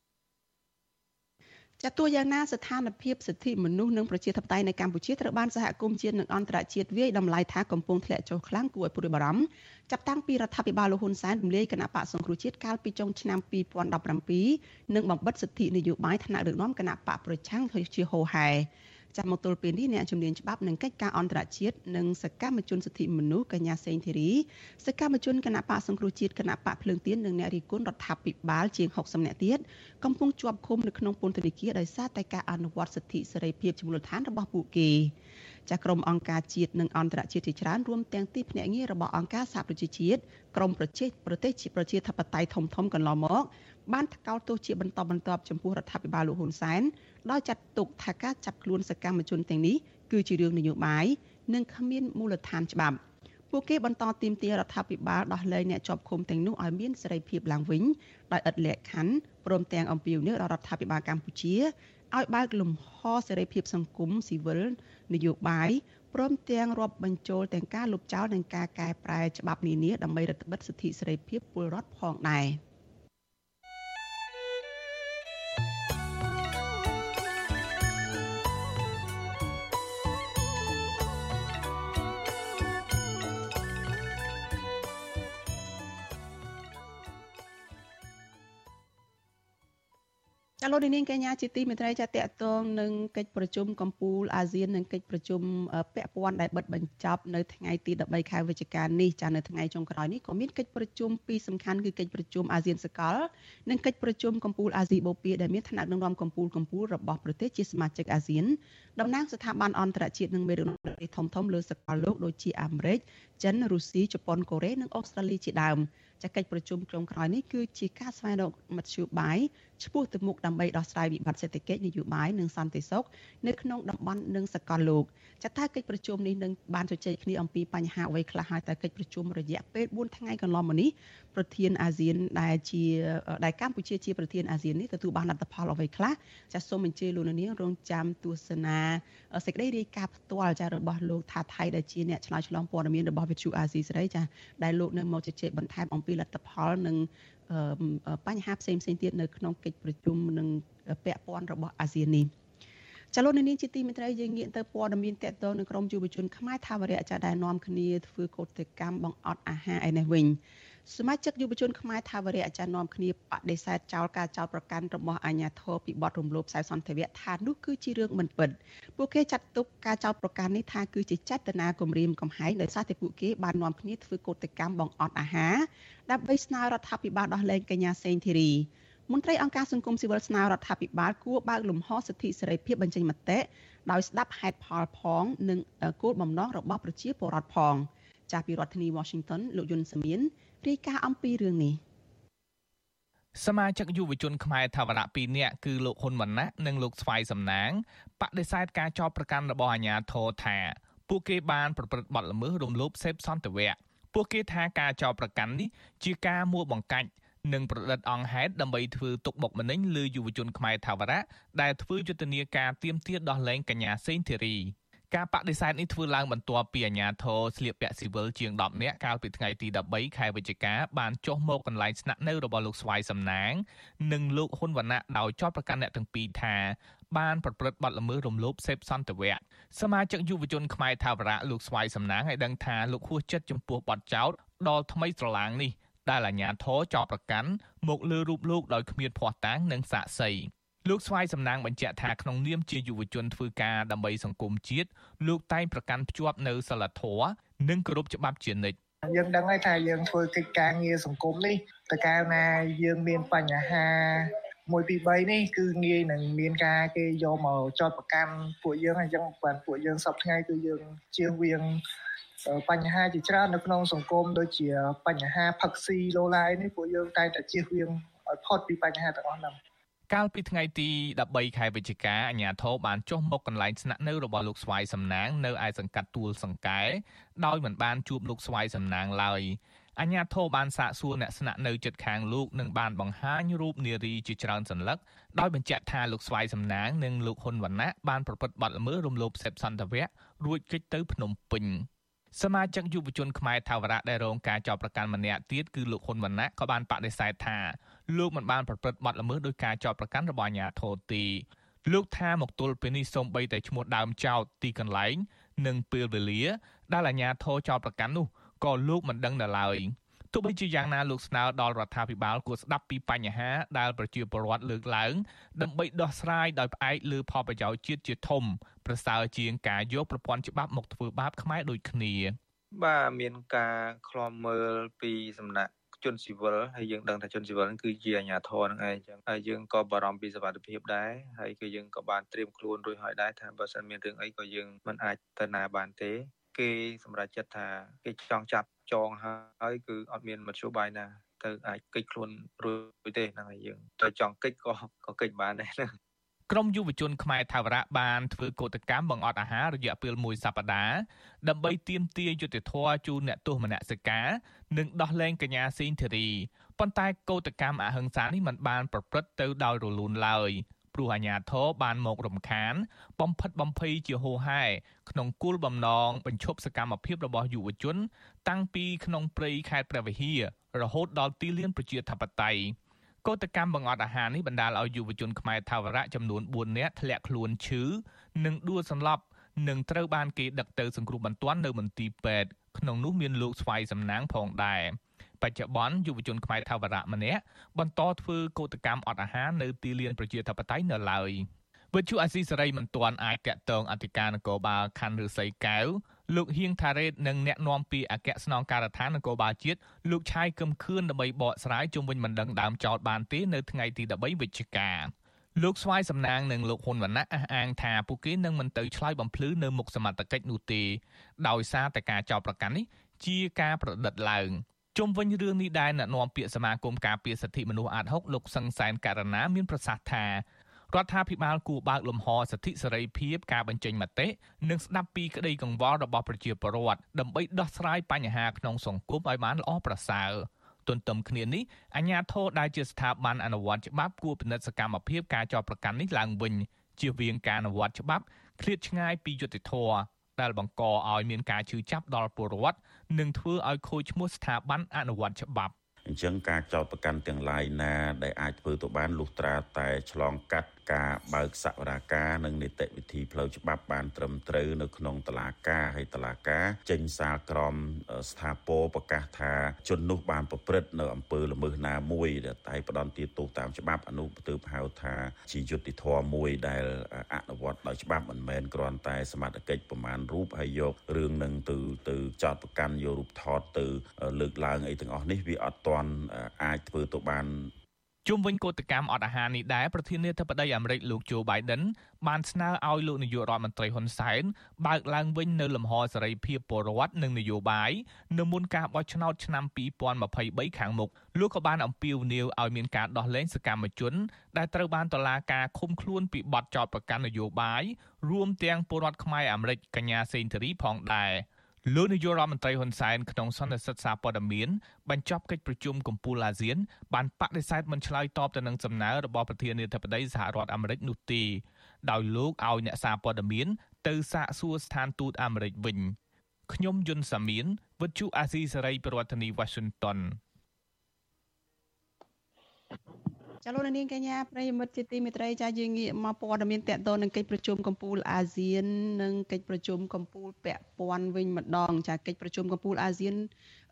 Speaker 1: ចាទោះយ៉ាងណាស្ថានភាពសិទ្ធិមនុស្សនិងប្រជាធិបតេយ្យនៅកម្ពុជាត្រូវបានសហគមន៍ជាតិនិងអន្តរជាតិវាយតម្លៃថាកំពុងធ្លាក់ចុះខ្លាំងគួរឲ្យព្រួយបារម្ភចាប់តាំងពីរដ្ឋាភិបាលលោកហ៊ុនសែនរំលាយគណៈបកសង្គ្រោះជាតិកាលពីចុងឆ្នាំ2017និងបំបិតសិទ្ធិនយោបាយថ្នាក់ដឹកនាំគណៈបកប្រឆាំងជាហូហែ ចាំមកទល់ពេលនេះអ្នកជំនាញច្បាប់និងកិច្ចការអន្តរជាតិនិងសកម្មជនសិទ្ធិមនុស្សកញ្ញាសេងធីរីសកម្មជនគណៈបកសង្គ្រោះជាតិគណៈបកភ្លើងទៀននិងអ្នករិះគន់រដ្ឋាភិបាលជាង60នាក់ទៀតកំពុងជាប់ឃុំនៅក្នុងពន្ធនាគារដោយសារតែការអនុវត្តសិទ្ធិសេរីភាពជាមូលដ្ឋានរបស់ពួកគេចាក្រុមអង្គការជាតិនិងអន្តរជាតិជាច្រើនរួមទាំងទីភ្នាក់ងាររបស់អង្គការសហប្រជាជាតិក្រមប្រជាប្រទេសជាប្រជាធិបតេយ្យធំធំកន្លងមកបានថ្កោលទោសជាបន្តបន្ទាប់ចំពោះរដ្ឋាភិបាលលោកហ៊ុនសែន ដោយចាត់ទុកថាការចាប់ខ្លួនសកម្មជនទាំងនេះគឺជារឿងនយោបាយនិងគ្មានមូលដ្ឋានច្បាប់ពួកគេបន្តទាមទាររដ្ឋាភិបាលដោះលែងអ្នកជាប់ឃុំទាំងនោះឲ្យមានសេរីភាពឡើងវិញដោយឥតលក្ខខណ្ឌព្រមទាំងអំពាវនាវដល់រដ្ឋាភិបាលកម្ពុជាឲ្យបើកលំហសេរីភាពសង្គមស៊ីវិលនយោបាយព្រមទាំងរាប់បញ្ចូលទាំងការលុបចោលនិងការកែប្រែច្បាប់នានាដើម្បីរដ្ឋបិទសិទ្ធិសេរីភាពពលរដ្ឋផងដែរ។ លោកនាងកញ្ញាជាទីមេត្រីចាតកតងនឹងកិច្ចប្រជុំកម្ពុជាអាស៊ាននិងកិច្ចប្រជុំពាក់ព័ន្ធដែលបិទបញ្ចប់នៅថ្ងៃទី13ខែវិច្ឆិកានេះចានៅថ្ងៃចុងក្រោយនេះក៏មានកិច្ចប្រជុំពីរសំខាន់គឺកិច្ចប្រជុំអាស៊ានសកលនិងកិច្ចប្រជុំកម្ពុជាអាស៊ីបូព៌ាដែលមានឋានៈដឹកនាំកម្ពុជាកម្ពុជារបស់ប្រទេសជាសមាជិកអាស៊ានតំណាងស្ថាប័នអន្តរជាតិនិងមេដឹកនាំប្រទេសធំៗលើសកលលោកដូចជាអាមេរិកចិនរុស្ស៊ីជប៉ុនកូរ៉េនិងអូស្ត្រាលីជាដើមចា កិច្ចប្រជុំក្រុមក្រោយនេះគឺជាការស្វែងរកមធ្យោបាយឆ្ពោះទៅមុខដើម្បីដោះស្រាយវិបត្តិសេដ្ឋកិច្ចនយោបាយនិងសន្តិសុខនៅក្នុងតំបន់និងសកលលោកចាតើកិច្ចប្រជុំនេះនឹងបានជជែកគ្នាអំពីបញ្ហាអ្វីខ្លះហើយតើកិច្ចប្រជុំរយៈពេល4ថ្ងៃកន្លងមកនេះប្រធានអាស៊ានដែលជាដែលកម្ពុជាជាប្រធានអាស៊ាននេះទទួលបានលទ្ធផលអ្វីខ្លះចាសូមអញ្ជើញលោកនាងរងចាំទស្សនាសេចក្តីរាយការណ៍ផ្ទាល់ចារបស់លោកថាថៃដែលជាអ្នកឆ្លើយឆ្លងព័ត៌មានរបស់វិទ្យុអាស៊ីសេរីចាដែលលោកនៅមកជជែកបន្ថែមអំពីលទ្ធផលនិងបញ្ហាផ្សេងផ្សេងទៀតនៅក្នុងកិច្ចប្រជុំនឹងពាក់ព័ន្ធរបស់អាស៊ាននេះចលនានេះជាទីមេត្រីយើងងាកទៅព័ត៌មានតកតនៅក្រមយុវជនខ្មែរថាវរៈចាដែលនាំគ្នាធ្វើកោតកម្មបង្អត់អាហារឯនេះវិញ សមាជិកយុវជនខ្មែរថាវរៈអាចារ្យនាំគ្នាបដិសេធចោលការចោលប្រកាន់របស់អាជ្ញាធរពីបទរំលោភខ្សែសន្តិវៈថានោះគឺជារឿងមិនពិតពួកគេចាត់ទុកការចោលប្រកាន់នេះថាគឺជាចេតនាគំរាមកំហែងដោយសារតែពួកគេបាននាំគ្នាធ្វើកោតកម្មបង្អត់អាហារដើម្បីស្នើរដ្ឋាភិបាលដោះលែងកញ្ញាសេងធីរីមន្ត្រីអង្គការសង្គមស៊ីវិលស្នើរដ្ឋាភិបាលគួរបើកលំហសិទ្ធិសេរីភាពបញ្ចេញមតិដោយស្ដាប់ហេតុផលផងនិងគោលបំណងរបស់ប្រជាពលរដ្ឋផងចាស់ពីរដ្ឋធានី Washington លោកយុនសាមៀន រាយការណ៍អំពីរឿងនេះ
Speaker 10: សមាជិកយុវជនខ្មែរថាវរៈ2នាក់គឺលោកហ៊ុនវណ្ណៈនិងលោកស្វាយសំណាងបដិសេធការចោទប្រកាន់របស់អាជ្ញាធរថាពួកគេបានប្រព្រឹត្តបទល្មើសរំលោភសេពសន្តិវៈពួកគេថាការចោទប្រកាន់នេះជាការមួបង្កាច់និងប្រឌិតអង្គហេតុដើម្បីធ្វើទុកបុកម្នេញលើយុវជនខ្មែរថាវរៈដែលធ្វើយុទ្ធនាការទៀមទាដោះលែងកញ្ញាសេងធីរី ការបដិសេធនេះធ្វើឡើងបន្ទាប់ពីអាជ្ញាធរស្លៀកពាក់ស៊ីវិលជាង10នាក់កាលពីថ្ងៃទី13ខែវិច្ឆិកាបានចុះមកកន្លែងស្នាក់នៅរបស់លោកស្វាយសំណាង និងលោកហ៊ុនវណ្ណៈដោយចោទប្រកាន់អ្នកទាំងពីរថាបានប្រព្រឹត្តបទល្មើសរំលោភសេពសន្តិវៈសមាជិកយុវជនខ្មែរថាវរៈលោកស្វាយសំណាងឲ្យដឹងថាលោកហួសចិត្តចំពោះបទចោទដល់ថ្មីស្រឡាងនេះដែលអាជ្ញាធរចោទប្រកាន់មកលើរូបលោកដោយគ្មានភ័ស្តុតាងនិងសាក្សី លោកស្វាយសំណាងបញ្ជាក់ថាក្នុងនាមជាយុវជនធ្វើការដើម្បីសង្គមជាតិលោកតែងប្រកាន់ភ្ជាប់នៅសិលធម៌និងគោរពច្បាប់ជានិច្ច
Speaker 11: យើងដឹងហើយថាយើងធ្វើកិច្ចការងារសង្គមនេះតើកាលណាយើងមានបញ្ហាមួយពី3នេះគឺងាយនឹងមានការគេយកមកចោតប្រកាន់ពួកយើងអញ្ចឹងបានពួកយើងសពថ្ងៃគឺយើងជៀសវាងបញ្ហាជាច្រើននៅក្នុងសង្គមដូចជាបញ្ហាផឹកស៊ីឡូឡាយនេះពួកយើងតែងតែជៀសវាងឲ្យផុតពីបញ្ហាទាំងអស់ហ្នឹង
Speaker 10: កាលពីថ្ងៃទី13ខែវិច្ឆិកាអាជ្ញាធរបានចុះមកកន្លែងស្នាក់នៅរបស់លោកស្វាយសំណាងនៅឯសង្កាត់ទួលសង្កែដោយមិនបានជួបលោកស្វាយសំណាងឡើយអាជ្ញាធរបានសាកសួរអ្នកស្នាក់នៅជិតខាងលោកនិងបានបង្ហាញរូបនារីជាច្រើនសន្លឹកដោយបញ្ជាក់ថាលោកស្វាយសំណាងនិងលោកហ៊ុនវណ្ណៈបានប្រព្រឹត្តបទល្មើសរំលោភសេពសន្តិវៈរួចគេចទៅភ្នំពេញ សមាជិកយុវជនខ្មែរថាវរៈដែលរងការចោទប្រកាន់ម្នាក់ទៀតគឺលោកហ៊ុនវណ្ណៈក៏បានបដិសេធថាលោកមិនបានប្រព្រឹត្តបទល្មើសដោយការចោទប្រកាន់របស់អាជ្ញាធរទេលោកថាមកទល់ពេលនេះសូម្បីតែឈ្មោះដើមចោទទីកន្លែង និងពេលវេលាដែលអាជ្ញាធរចោទប្រកាន់នោះក៏លោកមិនដឹងដល់ឡើយទោះ បីជាយ៉ាងណាលោកស្នើដល់រដ្ឋាភិបាលគួរស្ដាប់ពីបញ្ហាដែលប្រជាពលរដ្ឋលើកឡើងដើម្បីដោះស្រាយដោយផ្អែកលើផលប្រយោជន៍ជាតិជាធំប្រសើរជាងការយកប្រព័ន្ធច្បាប់មកធ្វើបាបខ្មែរដូចគ្នា
Speaker 12: បាទមានការឃ្លាំមើលពីសំណាក់ជនស៊ីវិលហើយយើងដឹងថាជនស៊ីវិលហ្នឹងគឺជាអាជ្ញាធរហ្នឹងឯងចឹងហើយយើងក៏បារម្ភពីសុវត្ថិភាពដែរហើយគឺយើងក៏បានត្រៀមខ្លួនរួចហើយដែរថាបើសិនមានរឿងអីក៏យើងមិនអាចទៅណាបានទេ គេសម្រេចចិត្តថាគេចង់ចាប់ចងហើយគឺអត់មានមធ្យោបាយណាទៅអាចកិច្ចខ្លួនរួចទេហ្នឹងហើយយើងទៅចង់កិច្ចក៏ក៏កិច្ចបានដែរហ្នឹង
Speaker 10: ក្រមយុវជនខ្មែរថាវរៈបានធ្វើកោតកម្មបង្អត់អាហាររយៈពេលមួយសប្តាហ៍ដើម្បីទាមទារយុត្តិធម៌ជូនអ្នកទោសមនសិការនិងដោះលែងកញ្ញាស៊ីនធីរីប៉ុន្តែកោតកម្មអហិង្សានេះមិនបានប្រព្រឹត្តទៅដោយរលូនឡើយ ព្រោះអាញាធរបានមករំខាន បំផិតបំភ័យជាហូរហែក្នុងគោលបំណងបញ្ឈប់សកម្មភាពរបស់យុវជន តាំងពីក្នុងព្រៃខេត្តព្រះវិហាររហូតដល់ទីលានប្រជាធិបតេយ្យកោតកម្មបង្អត់អាហារនេះបណ្ដាលឲ្យយុវជនខ្មែរថាវរៈចំនួន4នាក់ធ្លាក់ខ្លួនឈឺនិងដួលសន្លប់និងត្រូវបានគេដឹកទៅសង្គ្រោះបន្ទាន់នៅមន្ទីរពេទ្យក្នុងនោះមានលោកស្វាយសំណាងផងដែរ បច្ចុប្បន្នយុវជនខ្មែរថាវរៈម្នាក់បន្តធ្វើកោតកម្មអត់អាហារនៅទីលានប្រជាធិបតេយ្យនៅឡើយវិទ្យុអាស៊ីសេរីមិនទាន់អាចតាក់ទងអធិការនគរបាលខណ្ឌឫស្សីកែវលោកហៀងថារ៉េតនិងអ្នកនាំពាក្យអគ្គស្នងការដ្ឋាននគរបាលជាតិលោកឆាយកឹមខឿនដើម្បីបកស្រាយជុំវិញមិនដឹងដើមចោតបានទេនៅថ្ងៃទី13វិច្ឆិកាលោកស្វាយសំណាងនិងលោកហ៊ុនវណ្ណៈអះអាងថាពួកគេនឹងមិនទៅឆ្លើយបំភ្លឺនៅមុខសមត្ថកិច្ចនោះទេដោយសារតែការចោទប្រកាន់នេះជាការប្រឌិតឡើង ជុំវិញរឿងនេះដែរអ្នកនាំពាក្យសមាគមការពារសិទ្ធិមនុស្សអាត6លោកសឹងសែនករណាមានប្រសាសន៍ថារដ្ឋាភិបាលគួរបើកលំហសិទ្ធិសេរីភាពការបញ្ចេញមតិនិងស្ដាប់ពីក្តីកង្វល់របស់ប្រជាពលរដ្ឋដើម្បីដោះស្រាយបញ្ហាក្នុងសង្គមឲ្យបានល្អប្រសើរទន្ទឹមគ្នានេះអាជ្ញាធរដែលជាស្ថាប័នអនុវត្តច្បាប់គួរពិនិត្យសកម្មភាពការចោទប្រកាន់នេះឡើងវិញជៀសវាងការអនុវត្តច្បាប់ឃ្លាតឆ្ងាយពីយុត្តិធម៌ដែលបង្កឲ្យមានការឈឺចាប់ដល់ពលរដ្ឋ និងធ្វើឲ្យខូចឈ្មោះស្ថាប័នអនុវត្តច្បាប់
Speaker 13: អញ្ចឹងការចោទប្រកាន់ទាំងឡាយណាដែលអាចធ្វើទៅបានលុះត្រាតែឆ្លងកាត់ ការបើកសវនាការនិងនីតិវិធីផ្លូវច្បាប់បានត្រឹមត្រូវនៅក្នុងតឡាការហើយតឡាការចេញសារក្រមស្ថាពរប្រកាសថាជននោះបានប្រព្រឹត្តនៅអំពើល្មើសណាមួយដែលតែផ្ដន់ទាទោសតាមច្បាប់អនុទើបហៅថាជាយុត្តិធម៌មួយដែលអនុវត្តដោយច្បាប់មិនមែនគ្រាន់តែសមត្ថកិច្ចប្រមាណរូបហើយយករឿងនឹងទៅទៅចោតប្រកាន់យករូបថតទៅលើកឡើងអីទាំងអស់នេះវាអត់ទាន់អាចធ្វើទៅបាន
Speaker 10: ជុំវិញកោតកម្មអត់អាហារនេះដែរប្រធានាធិបតីអាមេរិកលោកโจ Biden បានស្នើឲ្យលោកនាយករដ្ឋមន្ត្រីហ៊ុនសែនបើកឡើងវិញនៅលំហសេរីភាពពលរដ្ឋនិងនយោបាយនៅមុនការបោះឆ្នោតឆ្នាំ2023ខាងមុខលោកក៏បានអំពាវនាវឲ្យមានការដោះលែងសកម្មជន ដែលត្រូវបានតុលាការឃុំខ្លួនពីបទចោទប្រកាន់នយោបាយរួមទាំងពលរដ្ឋខ្មែរអាមេរិកកញ្ញាសេងធារីផងដែរ។ លោកនាយករដ្ឋមន្ត្រីហ៊ុនសែនក្នុងសន្និសីទសារព័ត៌មានបញ្ចប់កិច្ចប្រជុំកំពូលអាស៊ានបានបដិសេធមិនឆ្លើយតបទៅនឹងសំណើរបស់ប្រធានាធិបតីសហរដ្ឋអាមេរិកនោះទេដោយលោកឲ្យអ្នកសារព័ត៌មាន ទៅសាកសួរស្ថានទូតអាមេរិកវិញខ្ញុំយុនសាមៀនវិទ្យុអាស៊ីសេរីប្រធានាធិបតី Washington
Speaker 1: ចាលោកនាងកញ្ញាប្រិយមិត្តជាទីមេត្រីចាយើងងាកមកព័ត៌មានតកតនឹងកិច្ចប្រជុំកំពូលអាស៊ាននិងកិច្ចប្រជុំកំពូលពាក់ព័ន្ធវិញម្ដងចាកិច្ចប្រជុំកំពូលអាស៊ាន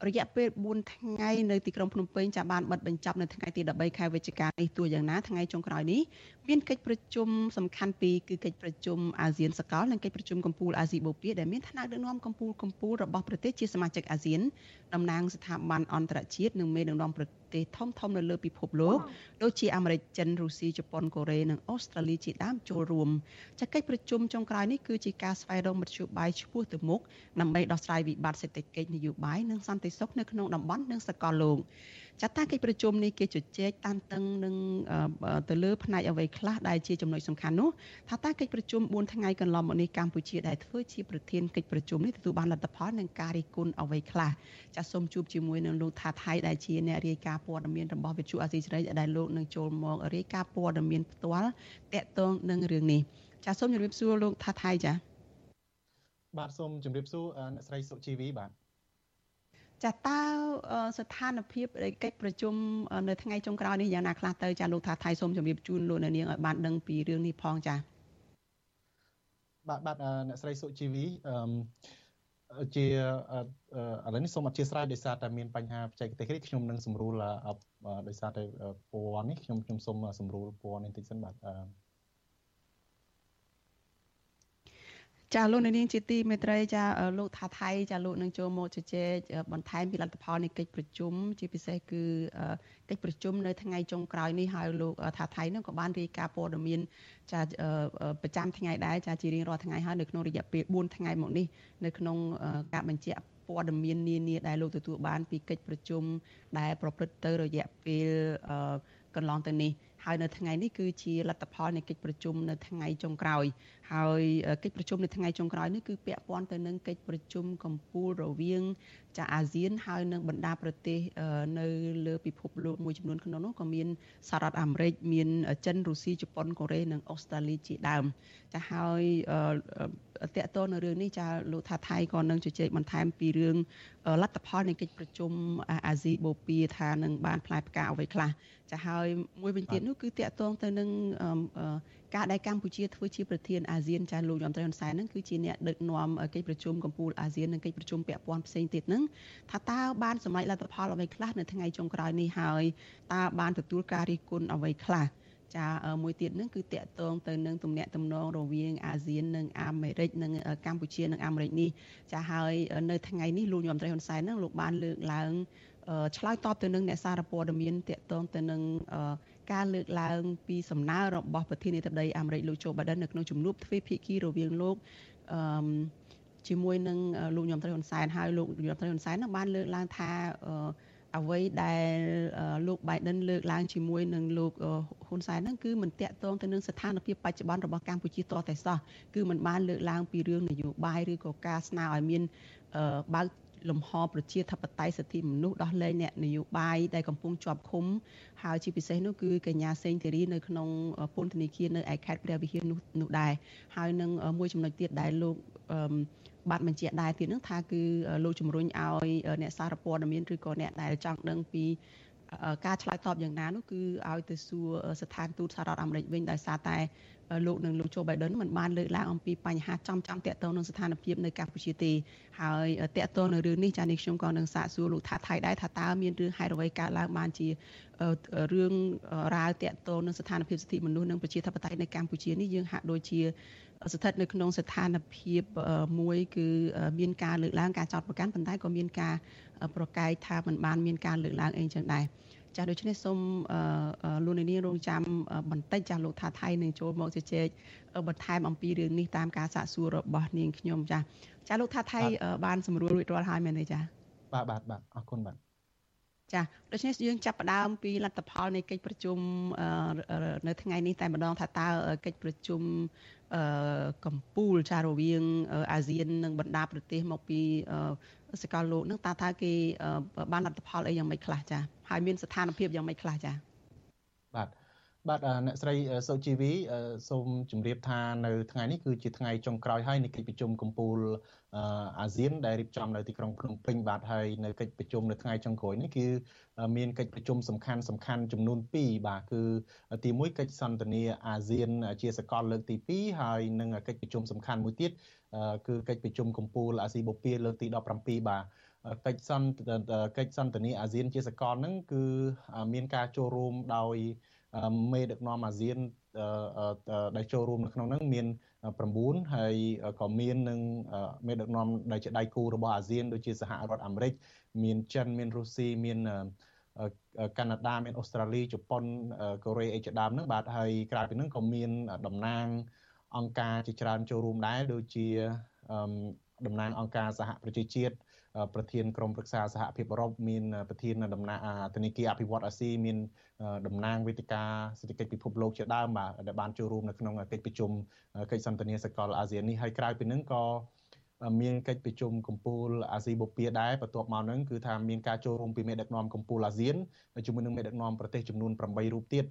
Speaker 1: រយៈពេល4ថ្ងៃនៅទីក្រុងភ្នំពេញចាបានបិទបញ្ចប់នៅថ្ងៃទី13ខែវិច្ឆិកានេះទោះយ៉ាងណាថ្ងៃចុងក្រោយនេះមានកិច្ចប្រជុំសំខាន់ពីរគឺកិច្ចប្រជុំអាស៊ានសកលនិងកិច្ចប្រជុំកំពូលអាស៊ីបូព៌ាដែលមានថ្នាក់ដឹកនាំកំពូលកំពូលរបស់ប្រទេសជាសមាជិកអាស៊ានតំណាងស្ថាប័នអន្តរជាតិនិងមេដឹកនាំប្រទេសធំធំនៅលើពិភពលោកដូចជាអាមេរិកចិនរុស្ស៊ីជប៉ុនកូរ៉េនិងអូស្ត្រាលីជាដើមចូលរួមចាកិច្ចប្រជុំចុងក្រោយនេះគឺជាការស្វែងរកមធ្យោបាយឆ្ពោះទៅមុខដើម្បីដោះស្រាយវិបត្តិសេដ្ឋកិច្ចនយោបាយនិងសន្តិសុខនៅក្នុងតំបន់និងសកលលោកចាត់តាកិច្ចប្រជុំនេះគេជជែកតានតឹងនឹងទៅលើផ្នែកអ្វីខ្លះដែលជាចំណុចសំខាន់នោះថាតាកិច្ចប្រជុំ4ថ្ងៃកន្លងមកនេះកម្ពុជាដែលធ្វើជាប្រធានកិច្ចប្រជុំនេះទទួលបានលទ្ធផលនិងការរិះគន់អ្វីខ្លះចាសសូមជួបជាមួយនឹងលោកថាថៃដែលជាអ្នករាយការណ៍ព័ត៌មានរបស់វិទ្យុអាស៊ីសេរីដែលលោកនឹងចូលមករាយការណ៍ព័ត៌មានផ្ទាល់តកតងនឹងរឿងនេះចាសសូមជម្រាបសួរលោកថាថៃចា
Speaker 14: បាទសូមជម្រាបសួរអ្នកស្រីសុជីវីបាទ
Speaker 1: ចាតើស្ថានភាពកិច្ចប្រជុំនៅថ្ងៃចុងក្រោយនេះយ៉ាងណាខ្លះទៅចាលោកថាថៃសូមជម្រាបជូនលោកនាងឲ្យបានដឹងពីរឿងនេះផងចា
Speaker 14: បាទបាទអ្នកស្រីសុជីវីអឺជាឥឡូវនេះសូមអធិស្ឋានដោយសារតែមានបញ្ហាបច្ចេកទេសនេះខ្ញុំនឹងសម្រួលដោយសារតែពណ៌នេះខ្ញុំខ្ញុំសូមសម្រួលពណ៌នេះបន្តិចសិនបាទ
Speaker 1: ចាលោកនាងជាទីមេត្រីចាលោកថាថៃចាលោកនឹងចូលមកជជែកបន្ថែមពីលទ្ធផលនៃកិច្ចប្រជុំជាពិសេសគឺកិច្ចប្រជុំនៅថ្ងៃចុងក្រោយនេះហើយលោកថាថៃនឹងក៏បានរាយការណ៍ព័ត៌មានចាប្រចាំថ្ងៃដែរចាជារៀងរាល់ថ្ងៃហើយនៅក្នុងរយៈពេល4ថ្ងៃមកនេះនៅក្នុងការបញ្ជាក់ព័ត៌មាននានាដែលលោកទទួលបានពីកិច្ចប្រជុំដែលប្រព្រឹត្តទៅរយៈពេលកន្លងទៅនេះហើយនៅថ្ងៃនេះគឺជាលទ្ធផលនៃកិច្ចប្រជុំនៅថ្ងៃចុងក្រោយហើយកិច្ចប្រជុំនៅថ្ងៃចុងក្រោយនេះគឺពាក់ព័ន្ធទៅនឹងកិច្ចប្រជុំកម្ពុជារវាងចាអាស៊ានហើយនឹងបណ្ដាប្រទេសនៅលើពិភពលោកមួយចំនួនក្នុងនោះក៏មានសហរដ្ឋអាមេរិកមានចិនរុស្ស៊ីជប៉ុនកូរ៉េនិងអូស្ត្រាលីជាដើមចាហើយតកតនៅរឿងនេះចាលោកថាថៃក៏នឹងជជែកបន្ថែមពីរឿងលទ្ធផលនៃកិច្ចប្រជុំអាស៊ីបូព៌ាថានឹងបានផ្លែផ្កាអ្វីខ្លះចាហើយមួយវិញទៀតនោះគឺតកតងទៅនឹងការដែលកម្ពុជាធ្វើជាប្រធានអាស៊ានចាលោកយមត្រីហ៊ុនសែនហ្នឹងគឺជាអ្នកដឹកនាំកិច្ចប្រជុំកម្ពុជាអាស៊ាននិងកិច្ចប្រជុំពាក់ព័ន្ធផ្សេងទៀតហ្នឹងថាតើបានសម្រេចលទ្ធផលអ្វីខ្លះនៅថ្ងៃចុងក្រោយនេះហើយតើបានទទួលការរិះគន់អ្វីខ្លះចាមួយទៀតហ្នឹងគឺតកតងទៅនឹងទំនាក់ទំនងរវាងអាស៊ាននិងអាមេរិកនិងកម្ពុជានិងអាមេរិកនេះចាហើយនៅថ្ងៃនេះលោកយមត្រីហ៊ុនសែនហ្នឹងលោកបានលើកឡើងឆ្លើយតបទៅនឹងអ្នកសារព័ត៌មានតកតងទៅនឹង ការលើកឡើងពីសំណើរបស់ប្រធានាធិបតីអាមេរិកលោកโจ Biden នៅក្នុងជំនួបទ្វេភាគីរវាងលោកអឺជាមួយនឹងលោកញោមត្រីហ៊ុនសែនហើយលោកញោមត្រីហ៊ុនសែននឹងបានលើកឡើងថាអ្វីដែលលោក Biden លើកឡើងជាមួយនឹងលោកហ៊ុនសែនហ្នឹងគឺមិនតាក់ទងទៅនឹងស្ថានភាពបច្ចុប្បន្នរបស់កម្ពុជាតតែសោះគឺមិនបានលើកឡើងពីរឿងនយោបាយឬក៏ការស្នើឲ្យមានបើក លំហប្រជាធិបតេយ្យសិទ្ធិមនុស្សដោះលែងអ្នកនយោបាយដែលកំពុងជាប់ឃុំហើយជាពិសេសនោះគឺកញ្ញាសេងធីរីនៅក្នុងពន្ធនាគារនៅឯខេត្តព្រះវិហារនោះនោះដែរហើយនឹងមួយចំណុចទៀតដែលលោកបាទបញ្ជាក់ដែរទៀតនឹងថាគឺលោកជំរុញឲ្យអ្នកសារព័ត៌មានឬក៏អ្នកដែលចង់ដឹងពីការឆ្លើយតបយ៉ាងណានោះគឺឲ្យទៅសួរស្ថានទូតសហរដ្ឋអាមេរិកវិញដោយសារតែ លោកនិងលោកជូបៃដិនមិនបានលើកឡើងអំពីបញ្ហាចំចំតាក់ទងនឹងស្ថានភាពនៅកម្ពុជាទេហើយតាក់ទងនៅរឿងនេះចានេះខ្ញុំក៏នឹងសាកសួរលោកថាថៃដែរថាតើមានរឿងហេតុអ្វីកើតឡើងបានជារឿងរ៉ាវតាក់ទងនឹងស្ថានភាពសិទ្ធិមនុស្សនិងប្រជាធិបតេយ្យនៅកម្ពុជានេះយើងហាក់ដូចជាស្ថិតនៅក្នុងស្ថានភាពមួយគឺមានការលើកឡើងការចោទប្រកាន់ប៉ុន្តែក៏មានការប្រកែកថាមិនបានមានការលើកឡើងអីចឹងដែរ ចាដូច្នេះសូមលោកនាងរងចាំបន្តិចចាលោកថាថៃនឹងចូលមកជជែកបន្ថែមអំពីរឿងនេះតាមការសាកសួររបស់នាងខ្ញុំចាចាលោកថាថៃបានសម្រួលរួចរាល់ហើយមែនទេចា
Speaker 14: បាទបាទបាទអរគុណបាទ
Speaker 1: ចាដូច្នេះយើងចាប់ផ្ដើមពីលទ្ធផលនៃកិច្ចប្រជុំនៅថ្ងៃនេះតែម្ដងថាតើកិច្ចប្រជុំកម្ពុជាចារវាងអាស៊ាននិងបណ្ដាប្រទេសមកពី សកលលោកនឹងតើថាគេបានលទ្ធផលអីយ៉ាងម៉េចខ្លះចាហើយមានស្ថានភាពយ៉ាងម៉េចខ្លះចា
Speaker 14: បាទ បាទអ្នកស្រីសុជីវីសូមជម្រាបថានៅថ្ងៃនេះគឺជាថ្ងៃចុងក្រោយហើយនៃកិច្ចប្រជុំកំពូលអាស៊ានដែលរៀបចំនៅទីក្រុងភ្នំពេញបាទហើយនៅកិច្ចប្រជុំនៅថ្ងៃចុងក្រោយនេះគឺមានកិច្ចប្រជុំសំខាន់សំខាន់ចំនួន2បាទគឺទី1កិច្ចសន្ទនាអាស៊ានជាសកលលើកទី2ហើយនិងកិច្ចប្រជុំសំខាន់មួយទៀតគឺកិច្ចប្រជុំកំពូលអាស៊ីបូព៌ាលើកទី17បាទកិច្ចសន្ទកិច្ចសន្ទនាអាស៊ានជាសកលហ្នឹងគឺមានការចូលរួមដោយ មេដឹកនាំអាស៊ានដែលចូលរួមនៅក្នុងហ្នឹងមាន9ហើយក៏មាននឹងមេដឹកនាំដែលជាដៃគូរបស់អាស៊ានដូចជាសហរដ្ឋអាមេរិកមានចិនមានរុស្ស៊ីមានកាណាដាមានអូស្ត្រាលីជប៉ុនកូរ៉េអីជាដើមហ្នឹងបាទហើយក្រៅពីហ្នឹងក៏មានតំណាងអង្គការជាច្រើនចូលរួមដែរដូចជាតំណាងអង្គការសហប្រជាជាតិ ប្រធានក្រុមប្រឹក្សាសហភាពអឺរ៉ុបមានប្រធានដំណាងធនាគារអភិវឌ្ឍអាស៊ីមានតំណាងវេទិកាសេដ្ឋកិច្ចពិភពលោកជាដើមបាទដែលបានចូលរួមនៅក្នុងកិច្ចប្រជុំកិច្ចសន្ទនាសកលអាស៊ាននេះហើយក្រៅពីនឹងក៏មានកិច្ចប្រជុំកម្ពុជាអាស៊ីបូព៌ាដែរបន្ទាប់មកហ្នឹងគឺថាមានការចូលរួមពីមេដឹកនាំកម្ពុជាអាស៊ានជាមួយនឹងមេដឹកនាំប្រទេសចំនួន8រូបទៀត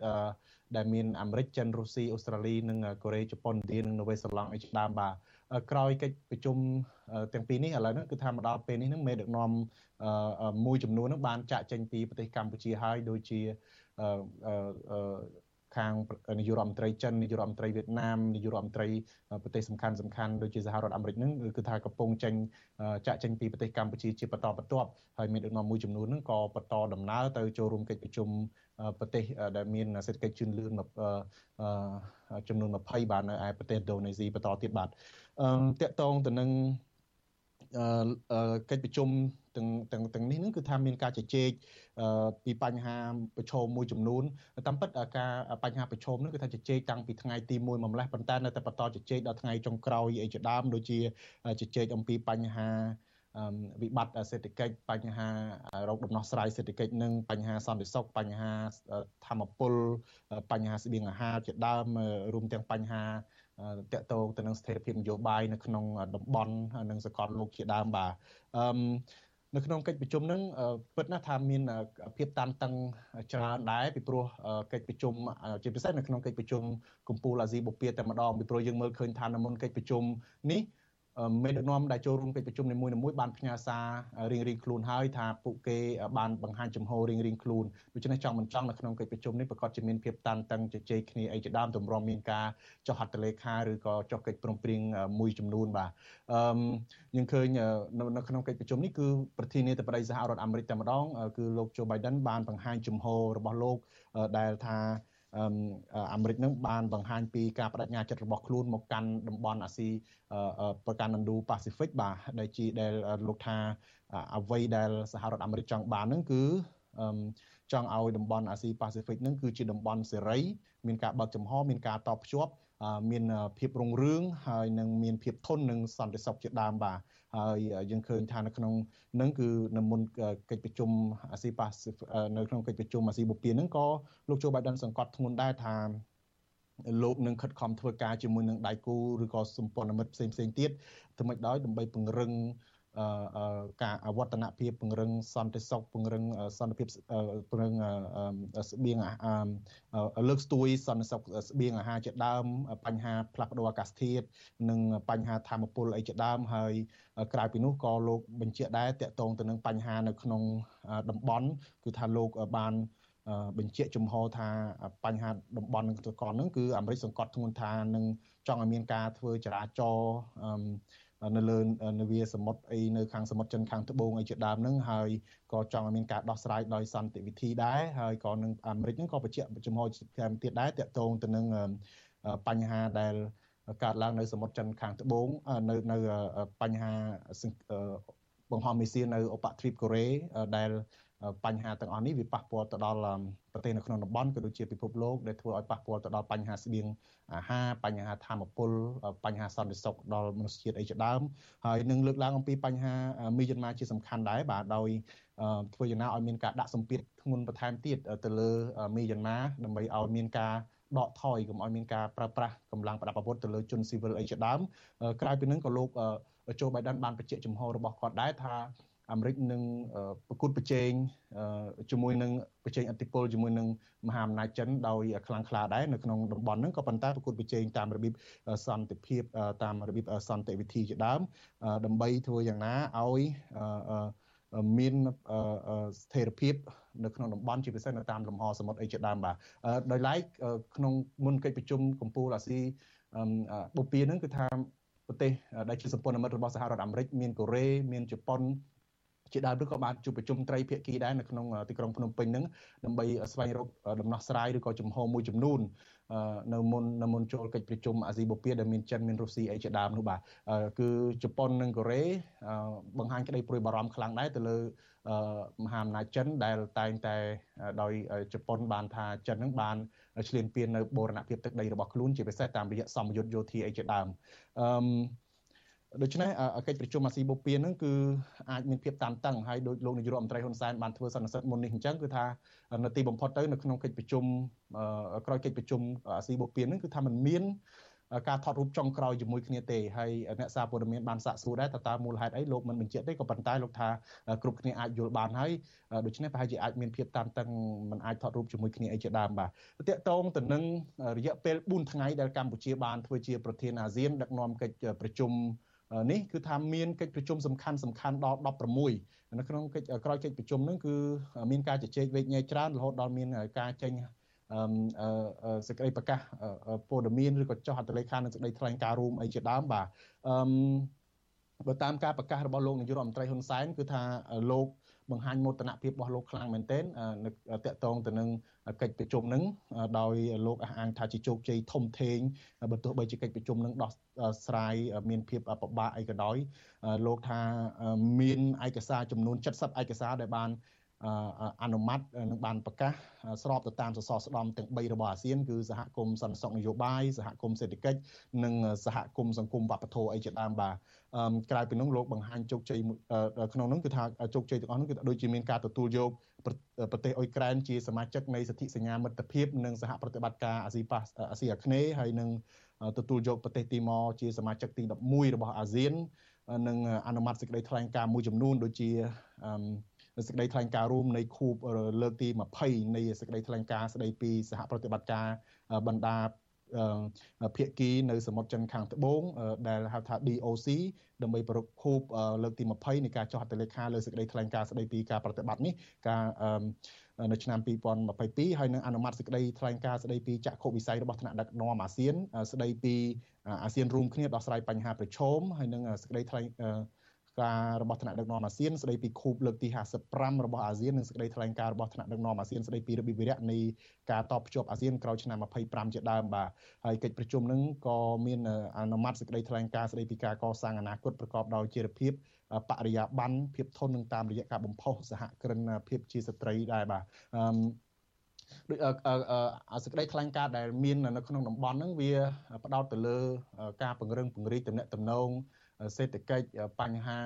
Speaker 14: ដែលមានអាមេរិកចិនរុស្ស៊ីអូស្ត្រាលីនិងកូរ៉េជប៉ុនឥណ្ឌានិងនូវេសឡង់អីជាដើមបាទ ក្រោយកិច្ចប្រជុំទាំងពីរនេះឥឡូវហ្នឹងគឺថាមកដល់ពេលនេះហ្នឹងមេដឹកនាំមួយចំនួនហ្នឹងបានចាក់ចេញពីប្រទេសកម្ពុជាហើយដូចជា ខាងនាយករដ្ឋមន្ត្រីចិននាយករដ្ឋមន្ត្រីវៀតណាមនាយករដ្ឋមន្ត្រីប្រទេសសំខាន់សំខាន់ដូចជាសហរដ្ឋអាមេរិកហ្នឹងគឺថាកំពុងចេញចាក់ចេញពីប្រទេសកម្ពុជាជាបន្តបន្ទាប់ហើយមានដឹកនាំមួយចំនួនហ្នឹងក៏បន្តដំណើរទៅចូលរួមកិច្ចប្រជុំប្រទេសដែលមានសេដ្ឋកិច្ចជឿនលឿនចំនួន20បាទនៅឯប្រទេសឥណ្ឌូនេស៊ីបន្តទៀតបាទអឺតកតងទៅនឹងកិច្ចប្រជុំ ទាំងទាំងទាំងនេះនឹងគឺថាមានការជជែកពីបញ្ហាប្រឈមមួយចំនួនតាមពិតការបញ្ហាប្រឈមនោះគឺថាជជែកតាំងពីថ្ងៃទី1មកម្លេះប៉ុន្តែនៅតែបន្តជជែកដល់ថ្ងៃចុងក្រោយអីជាដើមដូចជាជជែកអំពីបញ្ហាវិបត្តិសេដ្ឋកិច្ចបញ្ហារោគដំណោះស្រាយសេដ្ឋកិច្ចនិងបញ្ហាសន្តិសុខបញ្ហាធម្មពលបញ្ហាស្បៀងអាហារជាដើមរួមទាំងបញ្ហាតកតងទៅនឹងស្ថិរភាពនយោបាយនៅក្នុងតំបន់និងសកលលោកជាដើមបាទអឺ នៅក្នុងកិច្ចប្រជុំហ្នឹងពិតណាស់ថាមានភាពតានតឹងច្រើនដែរពីព្រោះកិច្ចប្រជុំជាពិសេសនៅក្នុងកិច្ចប្រជុំកម្ពុជាអាស៊ីបូព៌ាតែម្ដងពីព្រោះយើងមើលឃើញថានៅមុនកិច្ចប្រជុំនេះ មេដឹកនាំដែលចូលរួមកិច្ចប្រជុំនីមួយៗបានផ្ញើសាររៀងៗខ្លួនហើយថាពួកគេបានបង្ហាញចំហរៀងៗខ្លួនដូច្នេះចង់មិនចង់នៅក្នុងកិច្ចប្រជុំនេះប្រកាសជាមានភាពតានតឹងជជែកគ្នាអីជាដើមទម្រាំមានការចុះហត្ថលេខាឬក៏ចុះកិច្ចព្រមព្រៀងមួយចំនួនបាទអឺយើងឃើញនៅក្នុងកិច្ចប្រជុំនេះគឺប្រធានាធិបតីសហរដ្ឋអាមេរិកតែម្ដងគឺលោក Joe Biden បានបង្ហាញចំហរបស់លោកដែលថា អាមេរិកនឹងបានបង្ហាញពីការបដិញ្ញាចិត្តរបស់ខ្លួនមកកាន់តំបន់អាស៊ីប្រកាន់ Indo-Pacific បាទដែលជាដែលលោកថាអ្វីដែលសហរដ្ឋអាមេរិកចង់បាននឹងគឺចង់ឲ្យតំបន់អាស៊ីប៉ាស៊ីហ្វិកនឹងគឺជាតំបន់សេរីមានការបើកចំហមានការតបភ្ជាប់ មានភាពរុងរឿងហើយនឹងមានភាពធន់នឹងសន្តិសុខជាដើមបាទហើយយើងឃើញថានៅក្នុងនឹងគឺនៅមុនកិច្ចប្រជុំអាស៊ីប៉ាស៊ីនៅក្នុងកិច្ចប្រជុំអាស៊ីបូព៌ានឹងក៏លោកជូបៃដិនសង្កត់ធ្ងន់ដែរថាលោកនឹងខិតខំធ្វើការជាមួយនឹងដៃគូឬក៏សម្ព័ន្ធមិត្តផ្សេងផ្សេងទៀតធ្វើម៉េចដោយដើម្បីពង្រឹង ការអវឌ្ឍនភាពពង្រឹងសន្តិសុខពង្រឹងសន្តិភាពពង្រឹងស្បៀងលើកស្ទួយសន្តិសុខស្បៀងអាហារជាដើមបញ្ហាផ្លាស់ប្ដូរអាកាសធាតុនិងបញ្ហាធម្មពលអីជាដើមហើយក្រៅពីនោះក៏លោកបញ្ជាក់ដែរតកតងទៅនឹងបញ្ហានៅក្នុងតំបន់គឺថាលោកបានបញ្ជាក់ជំហរថាបញ្ហាតំបន់នឹងតកននឹងគឺអាមេរិកសង្កត់ធ្ងន់ថានឹងចង់ឲ្យមានការធ្វើចរាចរណ៍ នៅលើនាវាសមុទ្រអីនៅខាងសមុទ្រចិនខាងត្បូងអីជាដើមហ្នឹងហើយក៏ចង់ឲ្យមានការដោះស្រាយដោយសន្តិវិធីដែរហើយក៏នឹងអាមេរិកហ្នឹងក៏បញ្ជាក់ចំហថែមទៀតដែរតាក់ទងទៅនឹងបញ្ហាដែលកើតឡើងនៅសមុទ្រចិនខាងត្បូងនៅនៅបញ្ហាបង្ហោះមីស៊ីលនៅឧបទ្វីបកូរ៉េដែល បញ្ហាទាំងអស់នេះវាប៉ះពាល់ទៅដល់ប្រទេសនៅក្នុងតំបន់ក៏ដូចជាពិភពលោកដែលធ្វើឲ្យប៉ះពាល់ទៅដល់បញ្ហាស្បៀងអាហារបញ្ហាធម្មពលបញ្ហាសន្តិសុខដល់មនុស្សជាតិអីជាដើមហើយនឹងលើកឡើងអំពីបញ្ហាមីយ៉ាន់ម៉ាជាសំខាន់ដែរបាទដោយធ្វើយ៉ាងណាឲ្យមានការដាក់សម្ពាធធ្ងន់បន្ថែមទៀតទៅលើមីយ៉ាន់ម៉ាដើម្បីឲ្យមានការដកថយកុំឲ្យមានការប្រើប្រាស់កម្លាំងប្រដាប់អាវុធទៅលើជនស៊ីវិលអីជាដើមក្រៅពីនឹងក៏លោកโจ Biden បានបញ្ជាក់ចំហរបស់គាត់ដែរថា អាមេរិកនឹងប្រគួតប្រជែងជាមួយនឹងប្រជែងអធិបុលជាមួយនឹងមហាអំណាចចិនដោយខ្លាំងក្លាដែរនៅក្នុងតំបន់ហ្នឹងក៏ប៉ុន្តែប្រគួតប្រជែងតាមរបៀបសន្តិភាពតាមរបៀបសន្តិវិធីជាដើមដើម្បីធ្វើយ៉ាងណាឲ្យមានស្ថិរភាពនៅក្នុងតំបន់ជាពិសេសនៅតាមលំហសមុទ្រអីជាដើមបាទដោយឡែកក្នុងមុនកិច្ចប្រជុំកម្ពុជាអាស៊ីបូព៌ាហ្នឹងគឺថាប្រទេសដែលជាសម្ព័ន្ធមិត្តរបស់សហរដ្ឋអាមេរិកមានកូរ៉េមានជប៉ុន ជាដើមឬក៏បានជួបប្រជុំត្រីភាគីដែរនៅក្នុងទីក្រុងភ្នំពេញហ្នឹងដើម្បីស្វែងរកដំណោះស្រាយឬក៏ជំហរមួយចំនួននៅមុននៅមុនចូលកិច្ចប្រជុំអាស៊ីបូព៌ាដែលមានចិនមានរុស្ស៊ីអីជាដើមនោះបាទគឺជប៉ុននិងកូរ៉េបង្ហាញក្តីព្រួយបារម្ភខ្លាំងដែរទៅលើមហាអំណាចចិនដែលតែងតែដោយជប៉ុនបានថាចិននឹងបានឈ្លានពាននៅបូរណភាពទឹកដីរបស់ខ្លួនជាពិសេសតាមរយៈសម្ពយុទ្ធយោធាអីជាដើមអឺ ដូច្នេះកិច្ចប្រជុំអាស៊ីបូព៌ានឹងគឺអាចមានភាពតានតឹងហើយដោយលោកនាយករដ្ឋមន្ត្រីហ៊ុនសែនបានធ្វើសន្និសីទមុននេះអញ្ចឹងគឺថានៅទីបំផុតទៅនៅក្នុងកិច្ចប្រជុំក្រោយកិច្ចប្រជុំអាស៊ីបូព៌ានឹងគឺថាมันមានការថតរូបចុងក្រោយជាមួយគ្នាទេហើយអ្នកសារព័ត៌មានបានសាកសួរដែរតើតើមូលហេតុអីលោកមិនបញ្ជាក់ទេក៏ប៉ុន្តែលោកថាគ្រប់គ្នាអាចយល់បានហើយដូច្នេះប្រហែលជាអាចមានភាពតានតឹងមិនអាចថតរូបជាមួយគ្នាអីជាដើមបាទតកតងទៅនឹងរយៈពេល4ថ្ងៃដែលកម្ពុជាបានធ្វើជាប្រធានអាស៊ានដឹកនាំកិច្ចប្រជុំ នេះគឺថាមានកិច្ចប្រជុំសំខាន់សំខាន់ដល់16នៅក្នុងកិច្ចក្រោយកិច្ចប្រជុំហ្នឹងគឺមានការជជែកវែកញែកច្រើនរហូតដល់មានការចេញសេចក្តីប្រកាសព័ត៌មានឬក៏ចុះហត្ថលេខានិងសេចក្តីថ្លែងការណ៍រួមអីជាដើមបាទអឺបើតាមការប្រកាសរបស់លោកនាយករដ្ឋមន្ត្រីហ៊ុនសែនគឺថាលោក បង្ហាញមោទនភាពរបស់លោកខ្លាំងមែនទែនតកតងទៅនឹងកិច្ចប្រជុំនឹងដោយលោកអះអាងថាជាជោគជ័យធំធេងបើទោះបីជាកិច្ចប្រជុំនឹងដោះស្រាយមានភាពពិបាកអីក៏ដោយលោកថាមានឯកសារចំនួន70ឯកសារដែលបាន អនុម័តនឹងបានប្រកាសស្របទៅតាមសសរស្តម្ភទាំង3របស់អាស៊ានគឺសហគមន៍សន្តិសុខនយោបាយសហគមន៍សេដ្ឋកិច្ចនិងសហគមន៍សង្គមវប្បធម៌អីជាដើមបាទក្រៅពីនោះលោកបង្ហាញជោគជ័យក្នុងនោះគឺថាជោគជ័យទាំងអស់នោះគឺដូចជាមានការទទួលយកប្រទេសអ៊ុយក្រែនជាសមាជិកនៃសន្ធិសញ្ញាមិត្តភាពនិងសហប្រតិបត្តិការអាស៊ីប៉ាអាស៊ីអាគ្នេយ៍ហើយនឹងទទួលយកប្រទេសទីម៉ូជាសមាជិកទី11របស់អាស៊ាននិងអនុម័តសេចក្តីថ្លែងការណ៍មួយចំនួនដូចជា សេចក្តីថ្លែងការណ៍រួមនៃខួបលើកទី20នៃសេចក្តីថ្លែងការណ៍ស្តីពីសហប្រតិបត្តិការបណ្ដាភាគីនៅសមុទ្រចិនខាងត្បូងដែលហៅថា DOC ដើម្បីប្រកខូបលើកទី20នៃការចុះហត្ថលេខាលើសេចក្តីថ្លែងការណ៍ស្តីពីការប្រតិបត្តិនេះការនៅឆ្នាំ2022ហើយនឹងអនុម័តសេចក្តីថ្លែងការណ៍ស្តីពីចក្ខុវិស័យរបស់ថ្នាក់ដឹកនាំអាស៊ានស្តីពីអាស៊ានរួមគ្នាដោះស្រាយបញ្ហាប្រឈមហើយនឹងសេចក្តីថ្លែង ការរបស់ថ្នាក់ដឹកនាំអាស៊ានស្តីពីខូបលើកទី55របស់អាស៊ាននិងសេចក្តីថ្លែងការណ៍របស់ថ្នាក់ដឹកនាំអាស៊ានស្តីពីរបៀបវិរៈនៃការតបភ្ជាប់អាស៊ានក្រោយឆ្នាំ25ជាដើមបាទហើយកិច្ចប្រជុំនឹងក៏មានអនុម័តសេចក្តីថ្លែងការណ៍ស្តីពីការកសាងអនាគតប្រកបដោយចីរភាពបរិយាបន្នភាពធន់នឹងតាមរយៈការបំផុសសហគ្រិនភាពជាស្ត្រីដែរបាទអឺដូចសេចក្តីថ្លែងការណ៍ដែលមាននៅក្នុងតំបន់ហ្នឹងវាផ្ដោតទៅលើការពង្រឹងពង្រីកទំនាក់ទំនង សេដ្ឋកិច្ចបញ្ហា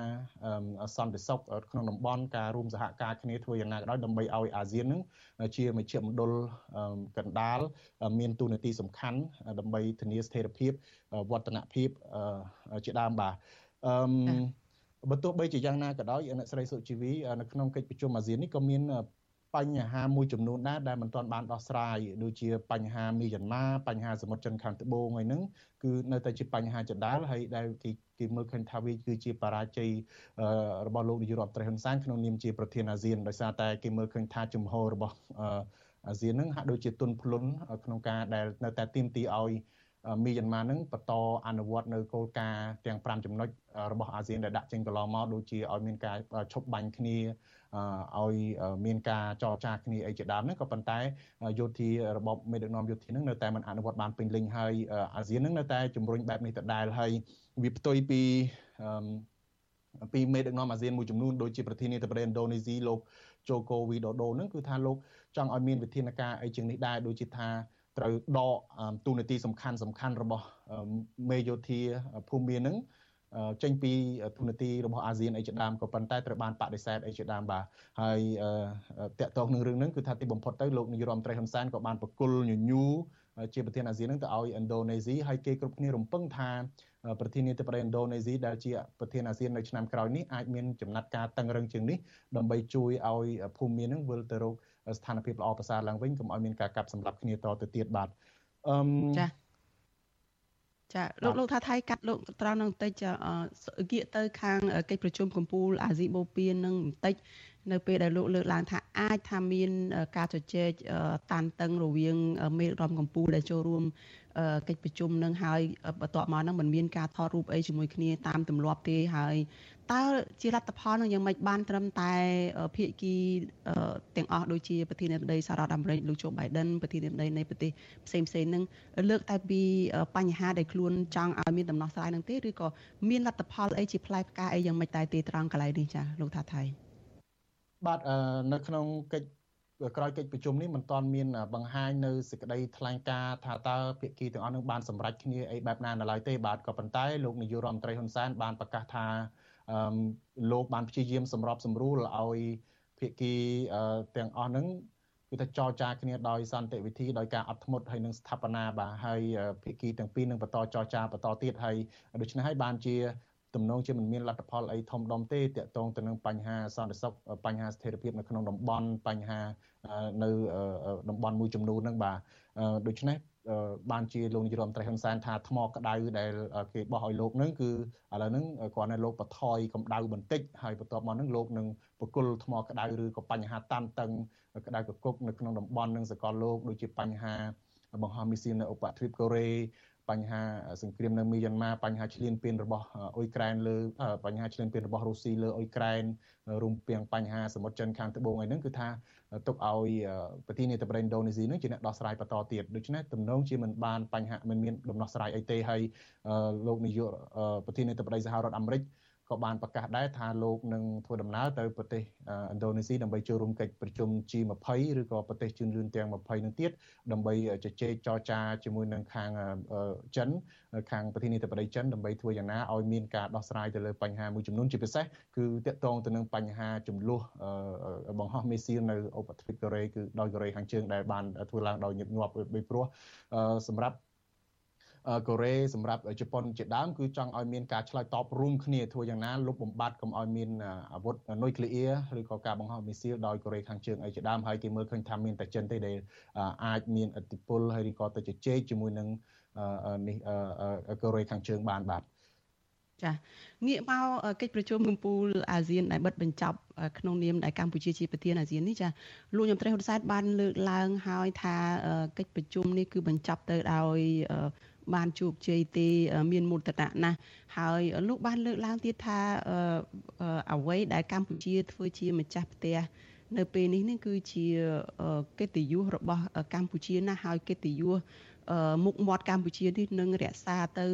Speaker 14: សន្តិសុខក្នុងតំបន់ការរួមសហការគ្នាធ្វើយ៉ាងណាក៏ដោយដើម្បីឲ្យអាស៊ាននឹងជាមជ្ឈមណ្ឌលកណ្ដាលមានទូនាទីសំខាន់ដើម្បីធានាស្ថិរភាពវឌ្ឍនភាពជាដើមបាទអឺបើទោះបីជាយ៉ាងណាក៏ដោយអ្នកស្រីសុជីវីនៅក្នុងកិច្ចប្រជុំអាស៊ាននេះក៏មាន បញ្ហាមួយចំនួនដែរដែលមិនទាន់បានដោះស្រាយដូចជាបញ្ហាមីយ៉ាន់ម៉ាបញ្ហាសមុទ្រចិនខាងត្បូងអីហ្នឹងគឺនៅតែជាបញ្ហាចដាលហើយដែលគេគេមើលឃើញថាវាគឺជាបរាជ័យរបស់លោកនាយករដ្ឋមន្ត្រីហ៊ុនសែនក្នុងនាមជាប្រធានអាស៊ានដោយសារតែគេមើលឃើញថាជំហររបស់អាស៊ានហ្នឹងហាក់ដូចជាទុនភ្លុនក្នុងការដែលនៅតែទាមទារឲ្យ មីយ៉ាន់ម៉ានឹងបន្តអនុវត្តនៅគោលការណ៍ទាំង5ចំណុចរបស់អាស៊ានដែលដាក់ចេញកន្លងមកដូចជាឲ្យមានការឈប់បាញ់គ្នាឲ្យមានការចរចាគ្នាអីជាដើមហ្នឹងក៏ប៉ុន្តែយោធារបបមេដឹកនាំយោធាហ្នឹងនៅតែមិនអនុវត្តបានពេញលេញហើយអាស៊ានហ្នឹងនៅតែជំរុញបែបនេះដដែលហើយវាផ្ទុយពីពីមេដឹកនាំអាស៊ានមួយចំនួនដូចជាប្រធានាធិបតីឥណ្ឌូនេស៊ីលោកជូកូវីដូដូហ្នឹងគឺថាលោកចង់ឲ្យមានវិធានការអីជាងនេះដែរដូចជាថា ត្រូវដកទូនាទីសំខាន់សំខាន់របស់មេយោធាភូមិមានហ្នឹងចេញពីទូនាទីរបស់អាស៊ានអីជាដើមក៏ប៉ុន្តែត្រូវបានបដិសេធអីជាដើមបាទហើយតកតងនឹងរឿងហ្នឹងគឺថាទីបំផុតទៅលោកនាយរដ្ឋមន្ត្រីហ៊ុនសែនក៏បានបកគលញញូជាប្រធានអាស៊ានហ្នឹងទៅឲ្យឥណ្ឌូនេស៊ីហើយគេគ្រប់គ្នារំពឹងថាប្រធានាធិបតីឥណ្ឌូនេស៊ីដែលជាប្រធានអាស៊ាននៅឆ្នាំក្រោយនេះអាចមានចំណាត់ការតឹងរឹងជាងនេះដើម្បីជួយឲ្យភូមិមានហ្នឹងវិលទៅរក ស្ថានភាពល្អប្រសើរឡើងវិញកុំឲ្យមានការកាប់សម្លាប់គ្នាតទៅទៀតបាទ
Speaker 1: អឺចាចាលោកលោកថាថៃកាត់លោកត្រង់នឹងបន្តិចងាកទៅខាងកិច្ចប្រជុំកម្ពុជាអាស៊ីបូព៌ានឹងបន្តិចនៅពេលដែលលោកលើកឡើងថាអាចថាមានការជជែកតានតឹងរវាងមេដឹកនាំកម្ពុជាដែលចូលរួម កិច្ចប្រជុំនឹងហើយបន្ទាប់មកហ្នឹងมันមានការថតរូបអីជាមួយគ្នាតាមទម្លាប់ទេហើយតើជាលទ្ធផលនឹងយ៉ាងម៉េចបានត្រឹមតែភាគីទាំងអស់ដូចជាប្រធានាធិបតីសហរដ្ឋអាមេរិកលោកជូបៃដិនប្រធានាធិបតីនៃប្រទេសផ្សេងផ្សេងនឹងលើកតែពីបញ្ហាដែលខ្លួនចង់ឲ្យមានដំណោះស្រាយនឹងទេឬក៏មានលទ្ធផលអីជាផ្លែផ្កាអីយ៉ាងម៉េចតែទីត្រង់កន្លែងនេះចាលោកថាថៃ
Speaker 14: បាទនៅក្នុងកិច្ច ក្រោយកិច្ចប្រជុំនេះមិនទាន់មានបង្ហាញនៅសេចក្តីថ្លែងការណ៍ថាតើភាគីទាំងអស់នឹងបានសម្រេចគ្នាអីបែបណានៅឡើយទេបាទក៏ប៉ុន្តែលោកនាយករដ្ឋមន្ត្រីហ៊ុនសែនបានប្រកាសថាលោកបានព្យាយាមសម្របសម្រួលឲ្យភាគីទាំងអស់ហ្នឹងគឺថាចរចាគ្នាដោយសន្តិវិធីដោយការអត់ធ្មត់ហើយនឹងស្ថាបនាបាទហើយភាគីទាំងពីរនឹងបន្តចរចាបន្តទៀតហើយដូច្នេះហើយបានជា ទំនងជាមិនមានលទ្ធផលអីធំដុំទេតាក់ទងទៅនឹងបញ្ហាសន្តិសុខបញ្ហាស្ថិរភាពនៅក្នុងតំបន់បញ្ហានៅតំបន់មួយចំនួនហ្នឹងបាទដូច្នេះបានជាលោកនាយរដ្ឋមន្ត្រីហ៊ុនសែនថាថ្មក្តៅដែលគេបោះឲ្យលោកនឹងគឺឥឡូវហ្នឹងគ្រាន់តែលោកបថយកម្ដៅបន្តិចហើយបន្ទាប់មកហ្នឹងលោកនឹងបកគលថ្មក្តៅឬក៏បញ្ហាតានតឹងក្តៅកគុកនៅក្នុងតំបន់នឹងសកលលោកដូចជាបញ្ហាបង្ហោះមីស៊ីននៅឧបទ្វីបកូរ៉េ បញ្ហាសង្គ្រាមនៅមីយ៉ាន់ម៉ាបញ្ហាឈ្លានពានរបស់អ៊ុយក្រែនលើបញ្ហាឈ្លានពានរបស់រុស្ស៊ីលើអ៊ុយក្រែនរួមទាំងបញ្ហាសមុទ្រចិនខាងត្បូងអីហ្នឹងគឺថាទុកឲ្យប្រធានាធិបតីឥណ្ឌូនេស៊ីនឹងជាអ្នកដោះស្រាយបន្តទៀតដូច្នេះទំនងជាមិនបានបញ្ហាមិនមានដំណោះស្រាយអីទេហើយលោកនាយកប្រធានាធិបតីសហរដ្ឋអាមេរិក ក៏បានប្រកាសដែរថាលោកនឹងធ្វើដំណើរទៅប្រទេសឥណ្ឌូនេស៊ីដើម្បីចូលរួមកិច្ចប្រជុំ G20 ឬក៏ប្រទេសជឿនលឿនទាំង20នឹងទៀតដើម្បីជជែកចរចាជាមួយនឹងខាងចិនខាងប្រធានាធិបតីចិនដើម្បីធ្វើយ៉ាងណាឲ្យមានការដោះស្រាយទៅលើបញ្ហាមួយចំនួនជាពិសេសគឺតាក់ទងទៅនឹងបញ្ហាចំនួនបង្ហោះមេស៊ីលនៅអូបទ្វីបកូរ៉េគឺដោយកូរ៉េខាងជើងដែលបានធ្វើឡើងដោយញឹកញាប់ពីព្រោះសម្រាប់ កូរ៉េសម្រាប់ជប៉ុនជាដើមគឺចង់ឲ្យមានការឆ្លើយតបរួមគ្នាធ្វើយ៉ាងណាលុបបំបាត់កុំឲ្យមានអាវុធនុយក្លេអ៊ែរឬក៏ការបង្ហោះមីស៊ីលដោយកូរ៉េខាងជើងអីជាដើមហើយគេមើលឃើញថាមានតែចិនទេដែលអាចមានឥទ្ធិពលហើយឬក៏ទៅជជែកជាមួយនឹងនេះកូរ៉េខាងជើងបានបាទ
Speaker 1: ចាងាកមកកិច្ចប្រជុំកំពូលអាស៊ានដែលបិទបញ្ចប់ក្នុងនាមដែលកម្ពុជាជាប្រធានអាស៊ាននេះចាលោកញោមត្រីហ៊ុនសែនបានលើកឡើងហើយថាកិច្ចប្រជុំនេះគឺបញ្ចប់ទៅដោយ បានជោគជ័យទេមានមោទនៈណាស់ហើយលោកបានលើកឡើងទៀតថាអ្វីដែលកម្ពុជាធ្វើជាម្ចាស់ផ្ទះនៅពេលនេះនេះគឺជាកិត្តិយសរបស់កម្ពុជាណាស់ហើយកិត្តិយសមុខមាត់កម្ពុជានេះនឹងរក្សាទៅ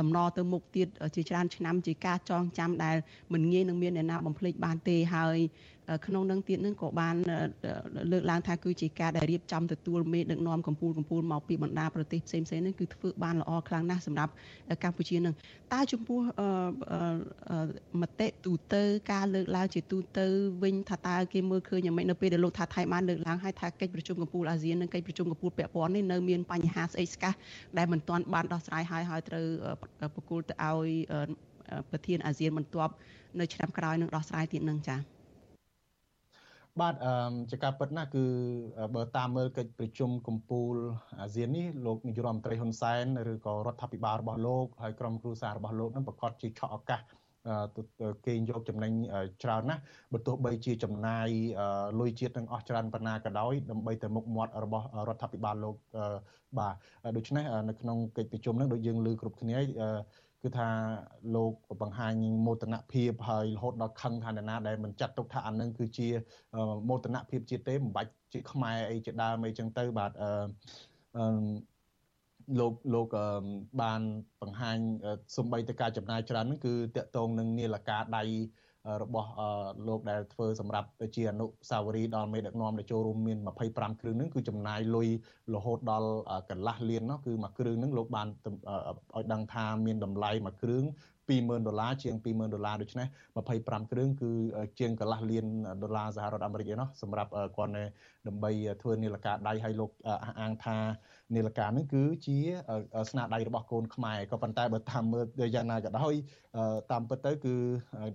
Speaker 1: ដំណទៅមុខទៀតជាច្រើនឆ្នាំជាការចងចាំដែលមិនងាយនឹងមានអ្នកណាបំភ្លេចបានទេហើយ ក្នុងនឹងទៀតនឹងក៏បានលើកឡើងថាគឺជាការដែលរៀបចំទទួលមេដឹកនាំកម្ពុជាកម្ពុជាមកពីបណ្ដាប្រទេសផ្សេងផ្សេងនេះគឺធ្វើបានល្អខ្លាំងណាស់សម្រាប់កម្ពុជានឹងតើចំពោះមតិទូទៅការលើកឡើងជាទូទៅវិញថាតើគេមើលឃើញយ៉ាងម៉េចនៅពេលដែលលោកថាថៃបានលើកឡើងឲ្យថាកិច្ចប្រជុំកម្ពុជាអាស៊ាននិងកិច្ចប្រជុំកម្ពុជាពាក់ព័ន្ធនេះនៅមានបញ្ហាស្អីស្កះដែលមិនទាន់បានដោះស្រាយហើយហើយត្រូវប្រគល់ទៅឲ្យប្រធានអាស៊ានបន្ទាប់នៅឆ្នាំក្រោយនឹងដោះស្រាយទៀតនឹងចា៎
Speaker 14: បាទអឺជាការពិតណាស់គឺបើតាមមើលកិច្ចប្រជុំកម្ពុជាអាស៊ាននេះលោកនាយរដ្ឋមន្ត្រីហ៊ុនសែនឬក៏រដ្ឋាភិបាលរបស់លោកហើយក្រុមគ្រួសាររបស់លោកនឹងប្រកាសជាឆក់ឱកាសគេយកចំណេញច្រើនណាស់បើទោះបីជាចំណាយលុយជាតិនឹងអស់ច្រើនប៉ុណ្ណាក៏ដោយដើម្បីទៅមុខមាត់របស់រដ្ឋាភិបាលលោកបាទដូច្នេះនៅក្នុងកិច្ចប្រជុំហ្នឹងដូចយើងលើគ្រប់គ្នា គឺថាលោកបង្ហាញមោទនភាពហើយរហូតដល់ខឹងថាអ្នកណាដែលមិនចាត់ទុកថាអានឹងគឺជាមោទនភាពជាតិទេមិនបាច់ជាខ្មែរអីជាដើមអីចឹងទៅបាទអឺលោកលោកបានបង្ហាញសំបីទៅការចំណាយច្រើនហ្នឹងគឺតកតងនឹងនាឡិកាដៃ របស់លោកដែលធ្វើសម្រាប់ជាអនុសាវរីយ៍ដល់មេដឹកនាំដែលចូលរួមមាន25គ្រឿងហ្នឹងគឺចំណាយលុយរហូតដល់កន្លះលាននោះគឺមួយគ្រឿងហ្នឹងលោកបានឲ្យដឹងថាមានតម្លៃមួយគ្រឿង20000ដុល្លារជាង20000ដុល្លារដូច្នេះ25គ្រឿងគឺជាងកន្លះលានដុល្លារសហរដ្ឋអាមេរិកឯណោះសម្រាប់គាត់ដើម្បីធ្វើនីលការដៃឲ្យលោកអះអាងថានីលការនេះគឺជាស្នាដៃរបស់កូនខ្មែរក៏ប៉ុន្តែបើតាមមើលយ៉ាងណាក៏ដោយតាមពិតទៅគឺ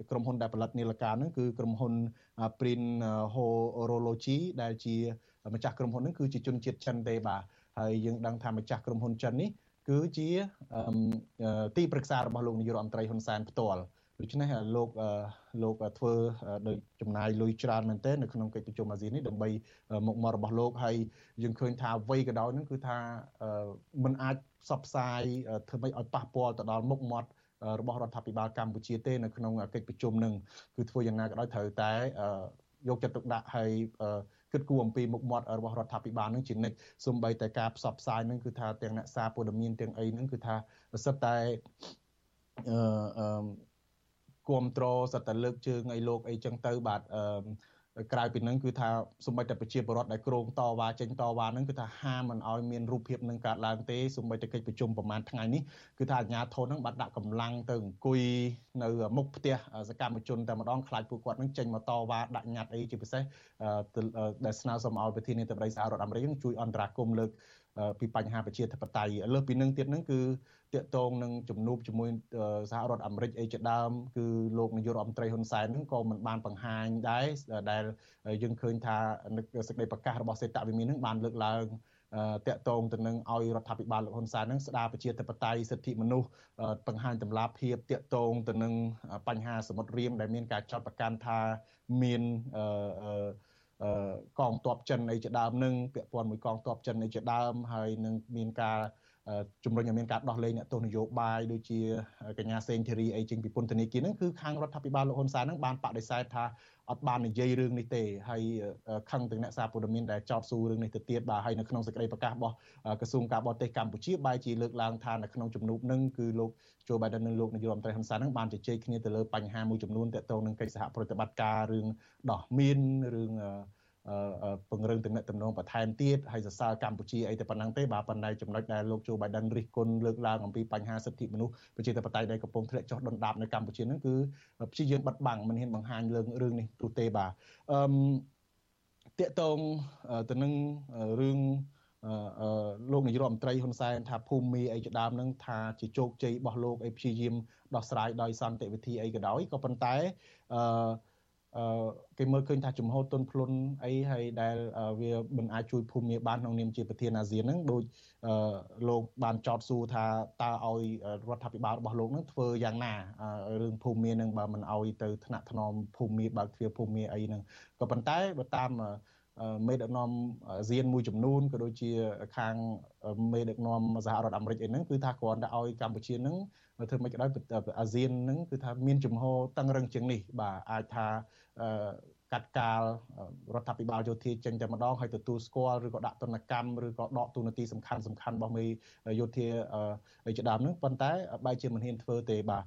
Speaker 14: ក្រុមហ៊ុនដែលផលិតនីលការនេះគឺក្រុមហ៊ុន Prin Horology ដែលជាម្ចាស់ក្រុមហ៊ុននេះគឺជាជនជាតិចិនទេបាទហើយយើងដឹងថាម្ចាស់ក្រុមហ៊ុនចិននេះ គឺជាទីប្រឹក្សារបស់លោកនាយករដ្ឋមន្ត្រីហ៊ុនសែនផ្ទាល់ដូច្នេះលោកលោកធ្វើដោយចំណាយលុយច្រើនមែនទែននៅក្នុងកិច្ចប្រជុំអាស៊ាននេះដើម្បីមុខមាត់របស់លោកហើយយើងឃើញថាអ្វីក៏ដោយនឹងគឺថាมันអាចផ្សព្វផ្សាយធ្វើម៉េចឲ្យប៉ះពាល់ទៅដល់មុខមាត់របស់រដ្ឋាភិបាលកម្ពុជាទេនៅក្នុងកិច្ចប្រជុំនឹងគឺធ្វើយ៉ាងណាក៏ដោយត្រូវតែយកចិត្តទុកដាក់ហើយ គិតគូរអំពីមុខមាត់របស់រដ្ឋាភិបាលនឹងជានិច្ចសំបីតែការផ្សព្វផ្សាយនឹងគឺថាទាំងអ្នកសារព័ត៌មានទាំងអីនឹងគឺថាសិតតែអឺគ្រប់គ្រងសិតតែលើកជើងអីលោកអីចឹងទៅបាទអឺ ក្រៅពីនឹងគឺថាសម្បីតែប្រជាពលរដ្ឋដែលក្រងតវ៉ាចេញតវ៉ានឹងគឺថាហាមមិនឲ្យមានរូបភាពនឹងកើតឡើងទេសម្បីតែកិច្ចប្រជុំប្រហែលថ្ងៃនេះគឺថាអាជ្ញាធរនឹងបានដាក់កម្លាំងទៅអង្គុយនៅមុខផ្ទះសកម្មជនតែម្ដងខ្លាចពួកគាត់នឹងចេញមកតវ៉ាដាក់ញត្តិអីជាពិសេសដែលស្នើសុំឲ្យប្រធានាធិបតីសហរដ្ឋអាមេរិកជួយអន្តរាគមន៍លើក ពីបញ្ហាប្រជាធិបតេយ្យលើសពីនឹងទៀតនឹងគឺតកតងនឹងជំនួបជាមួយសហរដ្ឋអាមេរិកអីជាដើមគឺលោកនាយករដ្ឋមន្ត្រីហ៊ុនសែននឹងក៏មិនបានបង្ហាញដែរដែលយើងឃើញថាសេចក្តីប្រកាសរបស់សេតវិមាននឹងបានលើកឡើងតាក់ទងទៅនឹងឲ្យរដ្ឋាភិបាលលោកហ៊ុនសែននឹងស្ដារប្រជាធិបតេយ្យសិទ្ធិមនុស្សបង្ហាញតម្លាភាពតាក់ទងទៅនឹងបញ្ហាសមុទ្ររៀមដែលមានការចាត់ប្រកាន់ថាមានអឺ កងទ័ពចិនអីជាដើមនឹងពាក់ព័ន្ធមួយកងទ័ពចិនអីជាដើមហើយនឹងមានការ ជំរុញឲ្យមានការដោះលែងអ្នកទោសនយោបាយដូចជាកញ្ញាសេងធីរីអីចេញពីពន្ធនាគារហ្នឹងគឺខាងរដ្ឋាភិបាលលោកហ៊ុនសែនហ្នឹងបានបដិសេធថាអត់បាននិយាយរឿងនេះទេហើយខឹងទាំងអ្នកសារព័ត៌មានដែលចោទសួររឿងនេះទៅទៀតបាទហើយនៅក្នុងសេចក្តីប្រកាសរបស់ក្រសួងការបរទេសកម្ពុជាបែរជាលើកឡើងថានៅក្នុងជំនួបនឹងគឺលោកជូបៃដិននិងលោកនាយករដ្ឋមន្ត្រីហ៊ុនសែននឹងបានជជែកគ្នាទៅលើបញ្ហាមួយចំនួនទាក់ទងនឹងកិច្ចសហប្រតិបត្តិការរឿងដោះមានរឿង ពង្រឹងទំនាក់ទំនងបន្ថែមទៀតហើយសរសើរកម្ពុជាអីទៅប៉ុណ្ណឹងទេបាទប៉ុន្តែចំណុចដែលលោកជូបៃដិនរិះគន់លើកឡើងអំពីបញ្ហាសិទ្ធិមនុស្សប្រជាធិបតេយ្យដែលកំពុងធ្លាក់ចុះដុនដាបនៅកម្ពុជាហ្នឹងគឺព្យាយាមបិទបាំងមិនហ៊ានបង្ហាញលើរឿងនេះទូទេបាទអឺតកតងទៅនឹងរឿងអឺលោកនាយរដ្ឋមន្ត្រីហ៊ុនសែនថាភូមិអីជាដើមនឹងថាជាជោគជ័យរបស់លោកអីព្យាយាមដោះស្រាយដោយសន្តិវិធីអីក៏ដោយក៏ប៉ុន្តែអឺអឺ គេមើលឃើញថាចំហទុនភ្លុនអីហើយដែលវាមិនអាចជួយភូមិបានក្នុងនាមជាប្រធានអាស៊ានហ្នឹងដូចលោកបានចោទសួរថាតើឲ្យរដ្ឋាភិបាលរបស់លោកហ្នឹងធ្វើយ៉ាងណារឿងភូមិហ្នឹងបើមិនឲ្យទៅថ្នាក់ថ្នមភូមិបើកទ្វារភូមិអីហ្នឹងក៏ប៉ុន្តែបើតាមមេដឹកនាំអាស៊ានមួយចំនួនក៏ដូចជាខាងមេដឹកនាំសហរដ្ឋអាមេរិកអីហ្នឹងគឺថាគ្រាន់តែឲ្យកម្ពុជាហ្នឹង ធ្វើមិនក៏ដោយអាស៊ានហ្នឹងគឺថាមានជំហរតឹងរឹងជាងនេះបាទអាចថាកាត់កាលរដ្ឋាភិបាលយោធាចេញតែម្ដងហើយទទួលស្គាល់ឬក៏ដាក់ទណ្ឌកម្មឬក៏ដកទូនាទីសំខាន់សំខាន់របស់មេយោធាជាដើមហ្នឹងប៉ុន្តែបែរជាមិនហ៊ានធ្វើទេបាទ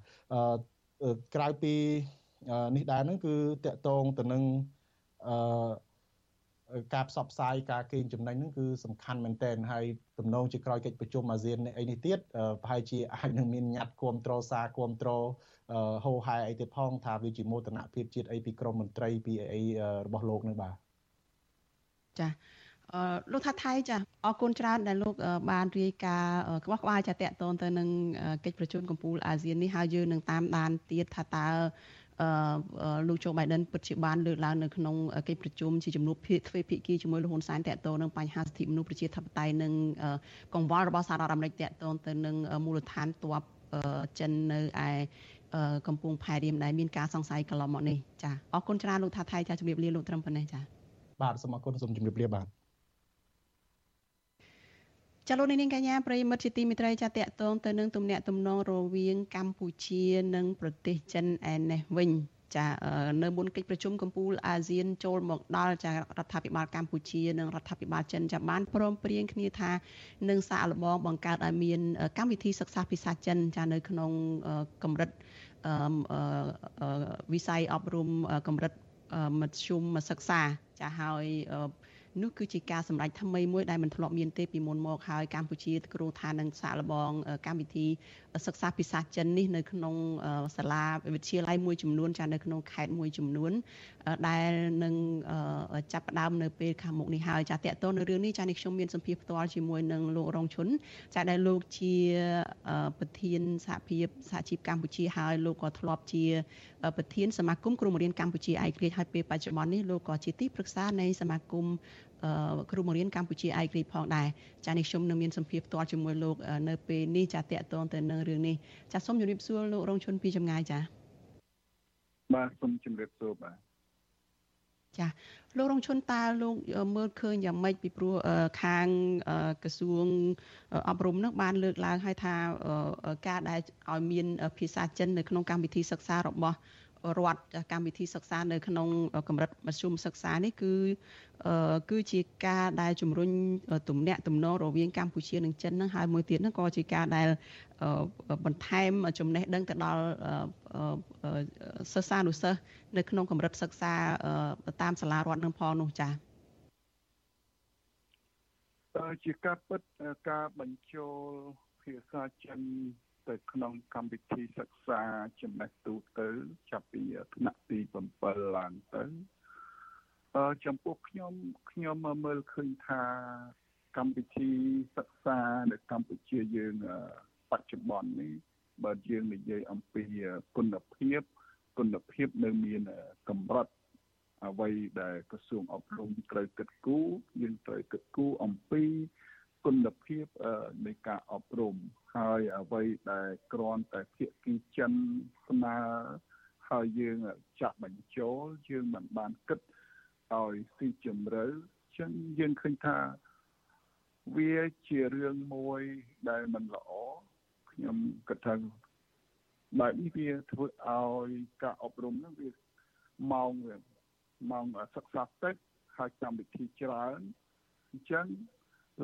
Speaker 14: ក្រៅពីនេះដែរហ្នឹងគឺតកតងទៅនឹងអឺ ការផ្សព្វផ្សាយការកេងចំណេញហ្នឹងគឺសំខាន់មែនទែនហើយទំនងជាក្រោយកិច្ចប្រជុំអាស៊ានអីនេះទៀតប្រហែលជាអាចនឹងមានញត្តិគ្រប់គ្រងសារគ្រប់គ្រងហោហែអីទៀតផងថាវាជាមោទនភាពជាតិអីពីក្រមមន្ត្រីពីអីរបស់លោកនឹងបាទ
Speaker 1: ចាអឺលោកថាថៃចាអរគុណច្រើនដែលលោកបានរាយការណ៍ក្បោះក្បាលចាតកតទៅនឹងកិច្ចប្រជុំកំពូលអាស៊ាននេះហើយយើងនឹងតាមដានទៀតថាតើ លោកโจ Biden ពិតជាបានលើកឡើងនៅក្នុងកិច្ចប្រជុំជាជំនួបភាគទ្វេភាគីជាមួយលោកហ៊ុនសែនតាក់ទងនឹងបញ្ហាសិទ្ធិមនុស្សប្រជាធិបតេយ្យនិងកង្វល់របស់សហរដ្ឋអាមេរិកតាក់ទងទៅនឹងមូលដ្ឋានទ័ពចិននៅឯកំពង់ផែរៀមដែលមានការសង្ស័យកន្លងមកនេះចាអរគុណច្រើនលោកថាថៃចាជំរាបលាលោកត្រឹមប៉ុណ្ណេះចា
Speaker 14: បាទសូមអរគុណសូមជំរាបលាបាទ
Speaker 1: ចាលោកនាងកញ្ញាប្រិមិត្តជាទីមេត្រីចាតកតងទៅនឹងទំនាក់ទំនងរវាងកម្ពុជានិងប្រទេសចិនឯនេះវិញចានៅមុនកិច្ចប្រជុំកំពូលអាស៊ានចូលមកដល់ចារដ្ឋាភិបាលកម្ពុជានិងរដ្ឋាភិបាលចិនចាបានព្រមព្រៀងគ្នាថានឹងសាកល្បងបង្កើតឲ្យមានកម្មវិធីសិក្សាភាសាចិនចានៅក្នុងកម្រិតវិស័យអប់រំកម្រិតមធ្យមសិក្សាចាហើយ នោះគឺជាការសម្រេចថ្មីមួយដែលមិនធ្លាប់មានទេពីមុនមកហើយកម្ពុជាគ្រោងថានឹងសាកល្បងកម្មវិធីសិក្សាភាសាចិននេះនៅក្នុងសាលាវិទ្យាល័យមួយចំនួនចានៅក្នុងខេត្តមួយចំនួនដែលនឹងចាប់ផ្ដើមនៅពេលខាងមុខនេះហើយចាតកតនៅរឿងនេះចានេះខ្ញុំមានសម្ភារផ្ទាល់ជាមួយនឹងលោករងឈុនចាដែលលោកជាប្រធានសហភាពសហជីពកម្ពុជាហើយលោកក៏ធ្លាប់ជា ប្រធានសមាគមគ្រូបង្រៀនកម្ពុជាឯករាជ្យហើយពេលបច្ចុប្បន្ននេះលោកក៏ជាទីប្រឹក្សានៃសមាគម គ្រូបង្រៀនកម្ពុជាឯករាជ្យផងដែរចានេះខ្ញុំនឹងមានសម្ភារផ្ទាល់ជាមួយលោកនៅពេលនេះចាតកតងទៅនឹងរឿងនេះចាសូមជម្រាបសួរលោករងឈុនពីចម្ងាយចា
Speaker 15: បាទសូមជម្រាបសួរបាទ
Speaker 1: ចាលោករងឈុនតើលោកមើលឃើញយ៉ាងម៉េចពីព្រោះខាងក្រសួងអប់រំនឹងបានលើកឡើងឲ្យថាការដែលឲ្យមានភាសាចិននៅក្នុងកម្មវិធីសិក្សារបស់ រដ្ឋកម្មវិធីសិក្សានៅក្នុងកម្រិតមធ្យមសិក្សានេះគឺគឺជាការដែលជំរុញទំនាក់ទំនងរវាងកម្ពុជានិងចិននឹងហើយមួយទៀតហ្នឹងក៏ជាការដែលបន្ថែមចំណេះដឹងទៅដល់សិស្សានុសិស្សនៅក្នុងកម្រិតសិក្សាតាមសាលារដ្ឋនឹងផងនោះចា៎
Speaker 15: ជាការពិតការបញ្ចូលភាសាចិន ទៅក្នុងកម្មវិធីសិក្សាចំណេះទូទៅចាប់ពីថ្នាក់ទី7ឡើងទៅអឺចំពោះខ្ញុំខ្ញុំមើលឃើញថាកម្មវិធីសិក្សានៅកម្ពុជាយើងបច្ចុប្បន្ននេះបើយើងនិយាយអំពីគុណភាពគុណភាពនៅមានកម្រិតអ្វីដែលក្រសួងអប់រំត្រូវគិតគូរយើងត្រូវគិតគូរអំពី ភាពនៃការអប់រំហើយអ្វីដែលគ្រាន់តែភាគីចិនស្នើហើយយើងចាក់បញ្ចូលយើងមិនបានគិតឲ្យស៊ីជម្រៅចឹងយើងឃើញថាវាជារឿងមួយដែលមិនល្អខ្ញុំគិតថាបែបនេះវាធ្វើឲ្យការអប់រំហ្នឹងវាម៉ោងវាម៉ោងសិក្សាតិចហើយកម្មវិធីច្រើនអញ្ចឹង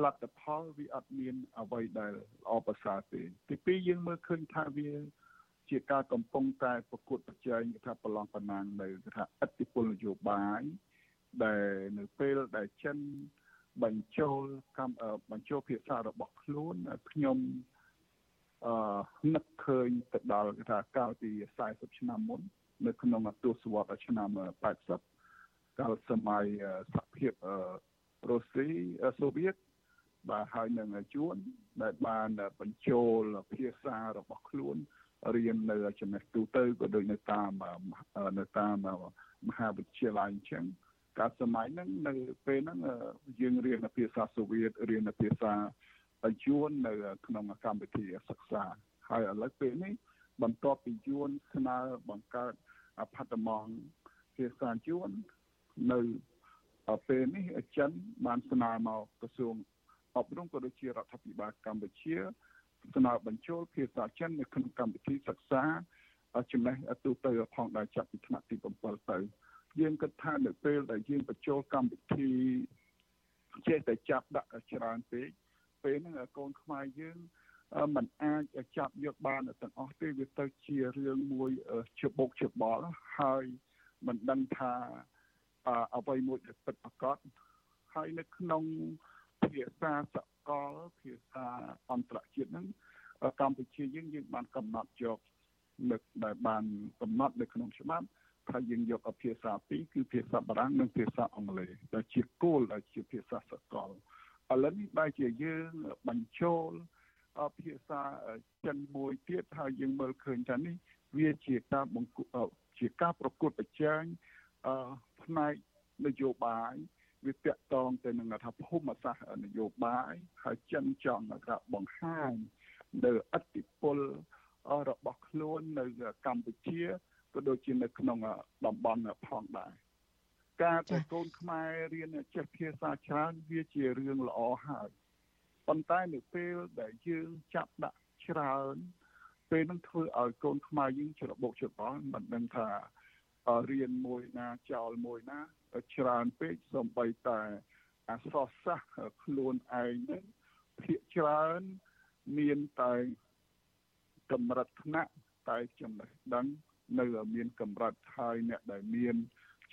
Speaker 15: លទ្ធផលវាអត់មានអ្វីដែលល្អប្រសើរទេទីពីរយើងមើលឃើញថាវាជាការកំពុងតែប្រកួតប្រជែងថាប្រឡងប្រណាំងនៅថាអធិពលនយោបាយដែលនៅពេលដែលចិនបញ្ចូលកម្មបញ្ចូលភាសារបស់ខ្លួនខ្ញុំអឺនឹកឃើញទៅដល់គេថាកាលពី40ឆ្នាំមុន នៅក្នុងទសវត្សរ៍ឆ្នាំ80កាលសម័យសហភាពរុស្ស៊ីសូវៀត បាទហើយនឹងជួនដែលបានបញ្ចូលភាសារបស់ខ្លួនរៀននៅចំណេះទូទៅក៏ដូចនៅតាមនៅតាមមហាវិទ្យាល័យអញ្ចឹងកាលសម័យហ្នឹងនៅពេលហ្នឹងយើងរៀនភាសាសូវៀតរៀនភាសាយួននៅក្នុងកម្មវិធីសិក្សាហើយឥឡូវពេលនេះបន្ទាប់ពីយួនស្នើបង្កើតអផតមងភាសាយួននៅពេលនេះចិនបានស្នើមកក្រសួង អប់រំក៏ដូចជារដ្ឋាភិបាលកម្ពុជាស្នើបញ្ចូលភាសាចិននៅក្នុងកម្មវិធីសិក្សាចំណេះទូទៅផងដែរចាប់ពីថ្នាក់ទី7ទៅយើងគិតថានៅពេលដែលយើងបញ្ចូលកម្មវិធីចេះតែចាប់ដាក់ច្រើនពេកពេលហ្នឹងកូនខ្មែរយើងมันអាចចាប់យកបានទាំងអស់ទេវាទៅជារឿងមួយច្បុកច្បល់ហើយមិនដឹងថាអ្វីមួយដែលពិតប្រាកដហើយនៅក្នុង ភាសាសកលភាសាអន្តរជាតិហ្នឹងកម្ពុជាយើងយើងបានកំណត់យកនៅដែលបានកំណត់នៅក្នុងច្បាប់ថាយើងយកភាសាពីរគឺភាសាបារាំងនិងភាសាអង់គ្លេសដែលជាគោលដែលជាភាសាសកលឥឡូវនេះបែរជាយើងបញ្ចូលភាសាចិនមួយទៀតហើយយើងមើលឃើញថានេះវាជាការបង្កជាការប្រកួតប្រជែងអឺផ្នែកនយោបាយ វាតាក់ទងទៅនឹងថាភូមិសាស្ត្រនយោបាយហើយចិនចង់ថាបង្ហាញនៅអធិពលរបស់ខ្លួននៅកម្ពុជាក៏ដូចជានៅក្នុងតំបន់ផងដែរការដែលកូនខ្មែររៀនចេះភាសាច្រើនវាជារឿងល្អហើយប៉ុន្តែនៅពេលដែលយើងចាប់ដាក់ច្រើនពេលនឹងធ្វើឲ្យកូនខ្មែរយើងច្របូកច្របល់មិនដឹងថា រៀនមួយណាចោលមួយណា ច្រើនពេកសំបីតែអសរសាស្ត្រខ្លួនឯងនឹងភាកច្រើនមានតែកម្រិតថ្នាក់តែចំណេះដឹង នៅមានកម្រិតហើយអ្នកដែលមាន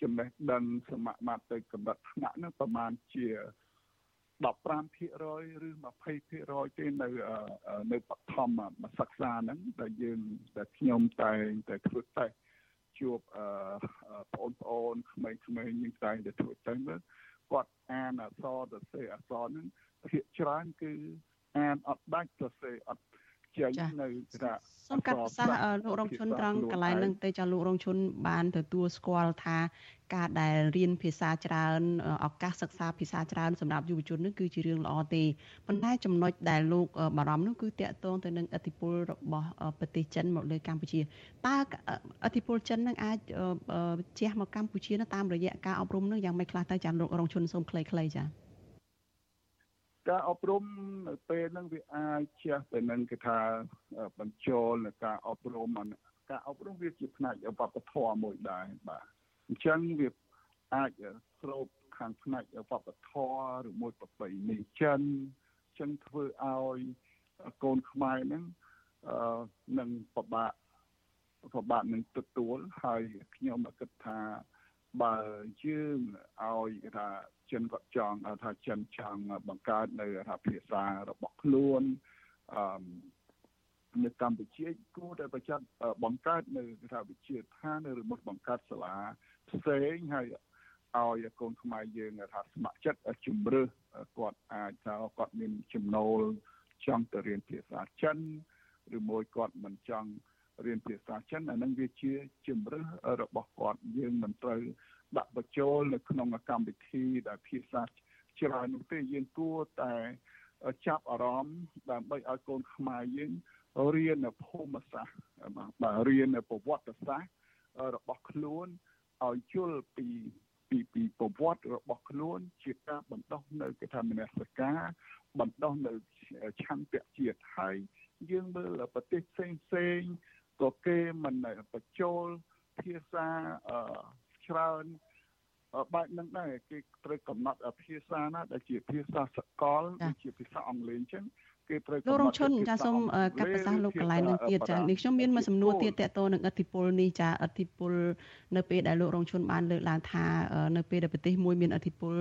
Speaker 15: ចំណេះដឹងសមត្ថភាពទៅកម្រិតថ្នាក់នោះប្រហែលជា15%ឬ20%ទេនៅនៅបឋមសិក្សាហ្នឹងដែលយើងដែលខ្ញុំតែងតែធ្វើតេស្ត ជួបបងប្អូនក្មេងៗយើងតែងតែធ្វើតេស្តមើលគាត់អានអក្សរទៅសេអក្សរហ្នឹងភាគច្រើនគឺអានអត់ដាច់ទៅសេអត់ ចេញនៅថា
Speaker 1: សូមកាត់ប្រសាសន៍លោករងឈុនត្រង់កន្លែងហ្នឹងទៅចាលោករងឈុនបានទទួលស្គាល់ថាការដែលរៀនភាសាច្រើនឱកាសសិក្សាភាសាច្រើនសម្រាប់យុវជននេះគឺជារឿងល្អទេប៉ុន្តែចំណុចដែលលោកបារម្ភនោះគឺតាក់ទងទៅនឹងឥទ្ធិពលរបស់ប្រទេសចិនមកលើកម្ពុជាតើឥទ្ធិពលចិននឹងអាចជះមកកម្ពុជាតាមរយៈការអប់រំនឹងយ៉ាងម៉េចខ្លះទៅចាលោករងឈុនសូមខ្លីៗចា៎
Speaker 15: ការអប់រំនៅពេលហ្នឹងវាអាចជះទៅនឹងគេថាបញ្ចូលនៅការអប់រំការអប់រំវាជាផ្នែកវប្បធម៌មួយដែរបាទអញ្ចឹងវាអាចស្រូបខាងផ្នែកវប្បធម៌ឬមួយប្រពៃណីចិនអញ្ចឹងធ្វើឲ្យកូនខ្មែរហ្នឹងអឺនឹងពិបាកពិបាកនឹងទទួលហើយខ្ញុំគិតថាបើយើងឲ្យថា ចិនគាត់ចង់ថាចិនចង់បង្កើតនៅថាភាសារបស់ខ្លួនអឺនៅកម្ពុជាគួរតែបញ្ចាត់បង្កើតនៅថាវិជាឋានឬមកបង្កើតសាលាផ្សេងហើយឲ្យកូនខ្មែរយើងថាស្ម័គ្រចិត្តជំរឿសគាត់អាចថាគាត់មានចំណូលចង់ទៅរៀនភាសាចិនឬមួយគាត់មិនចង់រៀនភាសាចិនអានឹងវាជាជំរឿសរបស់គាត់យើងមិនត្រូវ ដាក់បញ្ចូលនៅក្នុងកម្មវិធីដែលភាសាច្រើននោះទេយើងគួរតែចាប់អារម្មណ៍ដើម្បីឲ្យកូនខ្មែរយើងរៀននៅភូមិសាស្ត្របាទរៀននៅប្រវត្តិសាស្ត្ររបស់ខ្លួនឲ្យយល់ពីពីពីប្រវត្តិរបស់ខ្លួន ជាការបណ្ដោះនៅគេថាមនសិការបណ្ដោះនៅឆន្ទៈជាតិហើយយើងមើលប្រទេសផ្សេងផ្សេងក៏គេមិនបញ្ចូលភាសាអឺ ច្រើនបែបហ្នឹងដែរគេត្រូវកំណត់ភាសាណាដែលជាភាសាសកលដូចជាភាសាអង់គ្លេសអញ្ចឹងគេត្រូវ
Speaker 1: លោករងឈុនចាសូមកាត់ប្រសាសន៍លោកកន្លែងនឹងទៀតចានេះខ្ញុំមានមួយសំណួរទៀតតកតនឹងអធិពលនេះចាអធិពលនៅពេលដែលលោករងឈុនបានលើកឡើងថានៅពេលដែលប្រទេសមួយមានអធិពល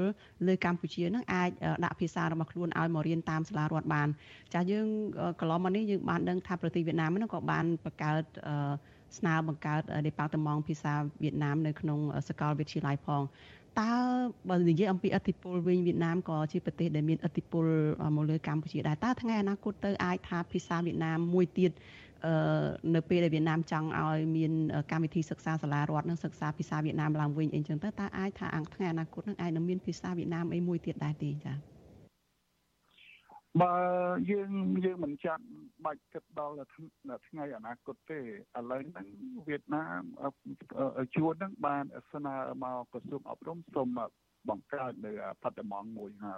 Speaker 1: លើកម្ពុជានឹងអាចដាក់ភាសារបស់ខ្លួនឲ្យមករៀនតាមសាលារដ្ឋបាន ចាយើងកន្លងមកនេះយើងបានដឹងថាប្រទេសវៀតណាមហ្នឹងក៏បានបង្កើតស្នើបង្កើត Department ភាសាវៀតណាមនៅក្នុងសាកលវិទ្យាល័យផងតើបើនិយាយអំពីអធិពលវិញវៀតណាមក៏ជាប្រទេសដែលមានអធិពលមកលើកម្ពុជាដែរតើថ្ងៃអនាគតទៅអាចថាភាសាវៀតណាមមួយទៀតអឺនៅពេលដែលវៀតណាមចង់ឲ្យមានកម្មវិធីសិក្សាសាលារដ្ឋនិងសិក្សាភាសាវៀតណាមឡើងវិញអីចឹងទៅតើអាចថាអង្គថ្ងៃអនាគតនឹងអាចនឹងមានភាសាវៀតណាមអីមួយទៀតដែរទេចា៎
Speaker 15: បើយើងយើងមិនចាត់បាច់គិតដល់ថ្ងៃអនាគតទេឥឡូវហ្នឹងវៀតណាមជួនហ្នឹងបានស្នើមកក្រសួងអប់រំសូមបង្កើតនៅបដិមងមួយហើយ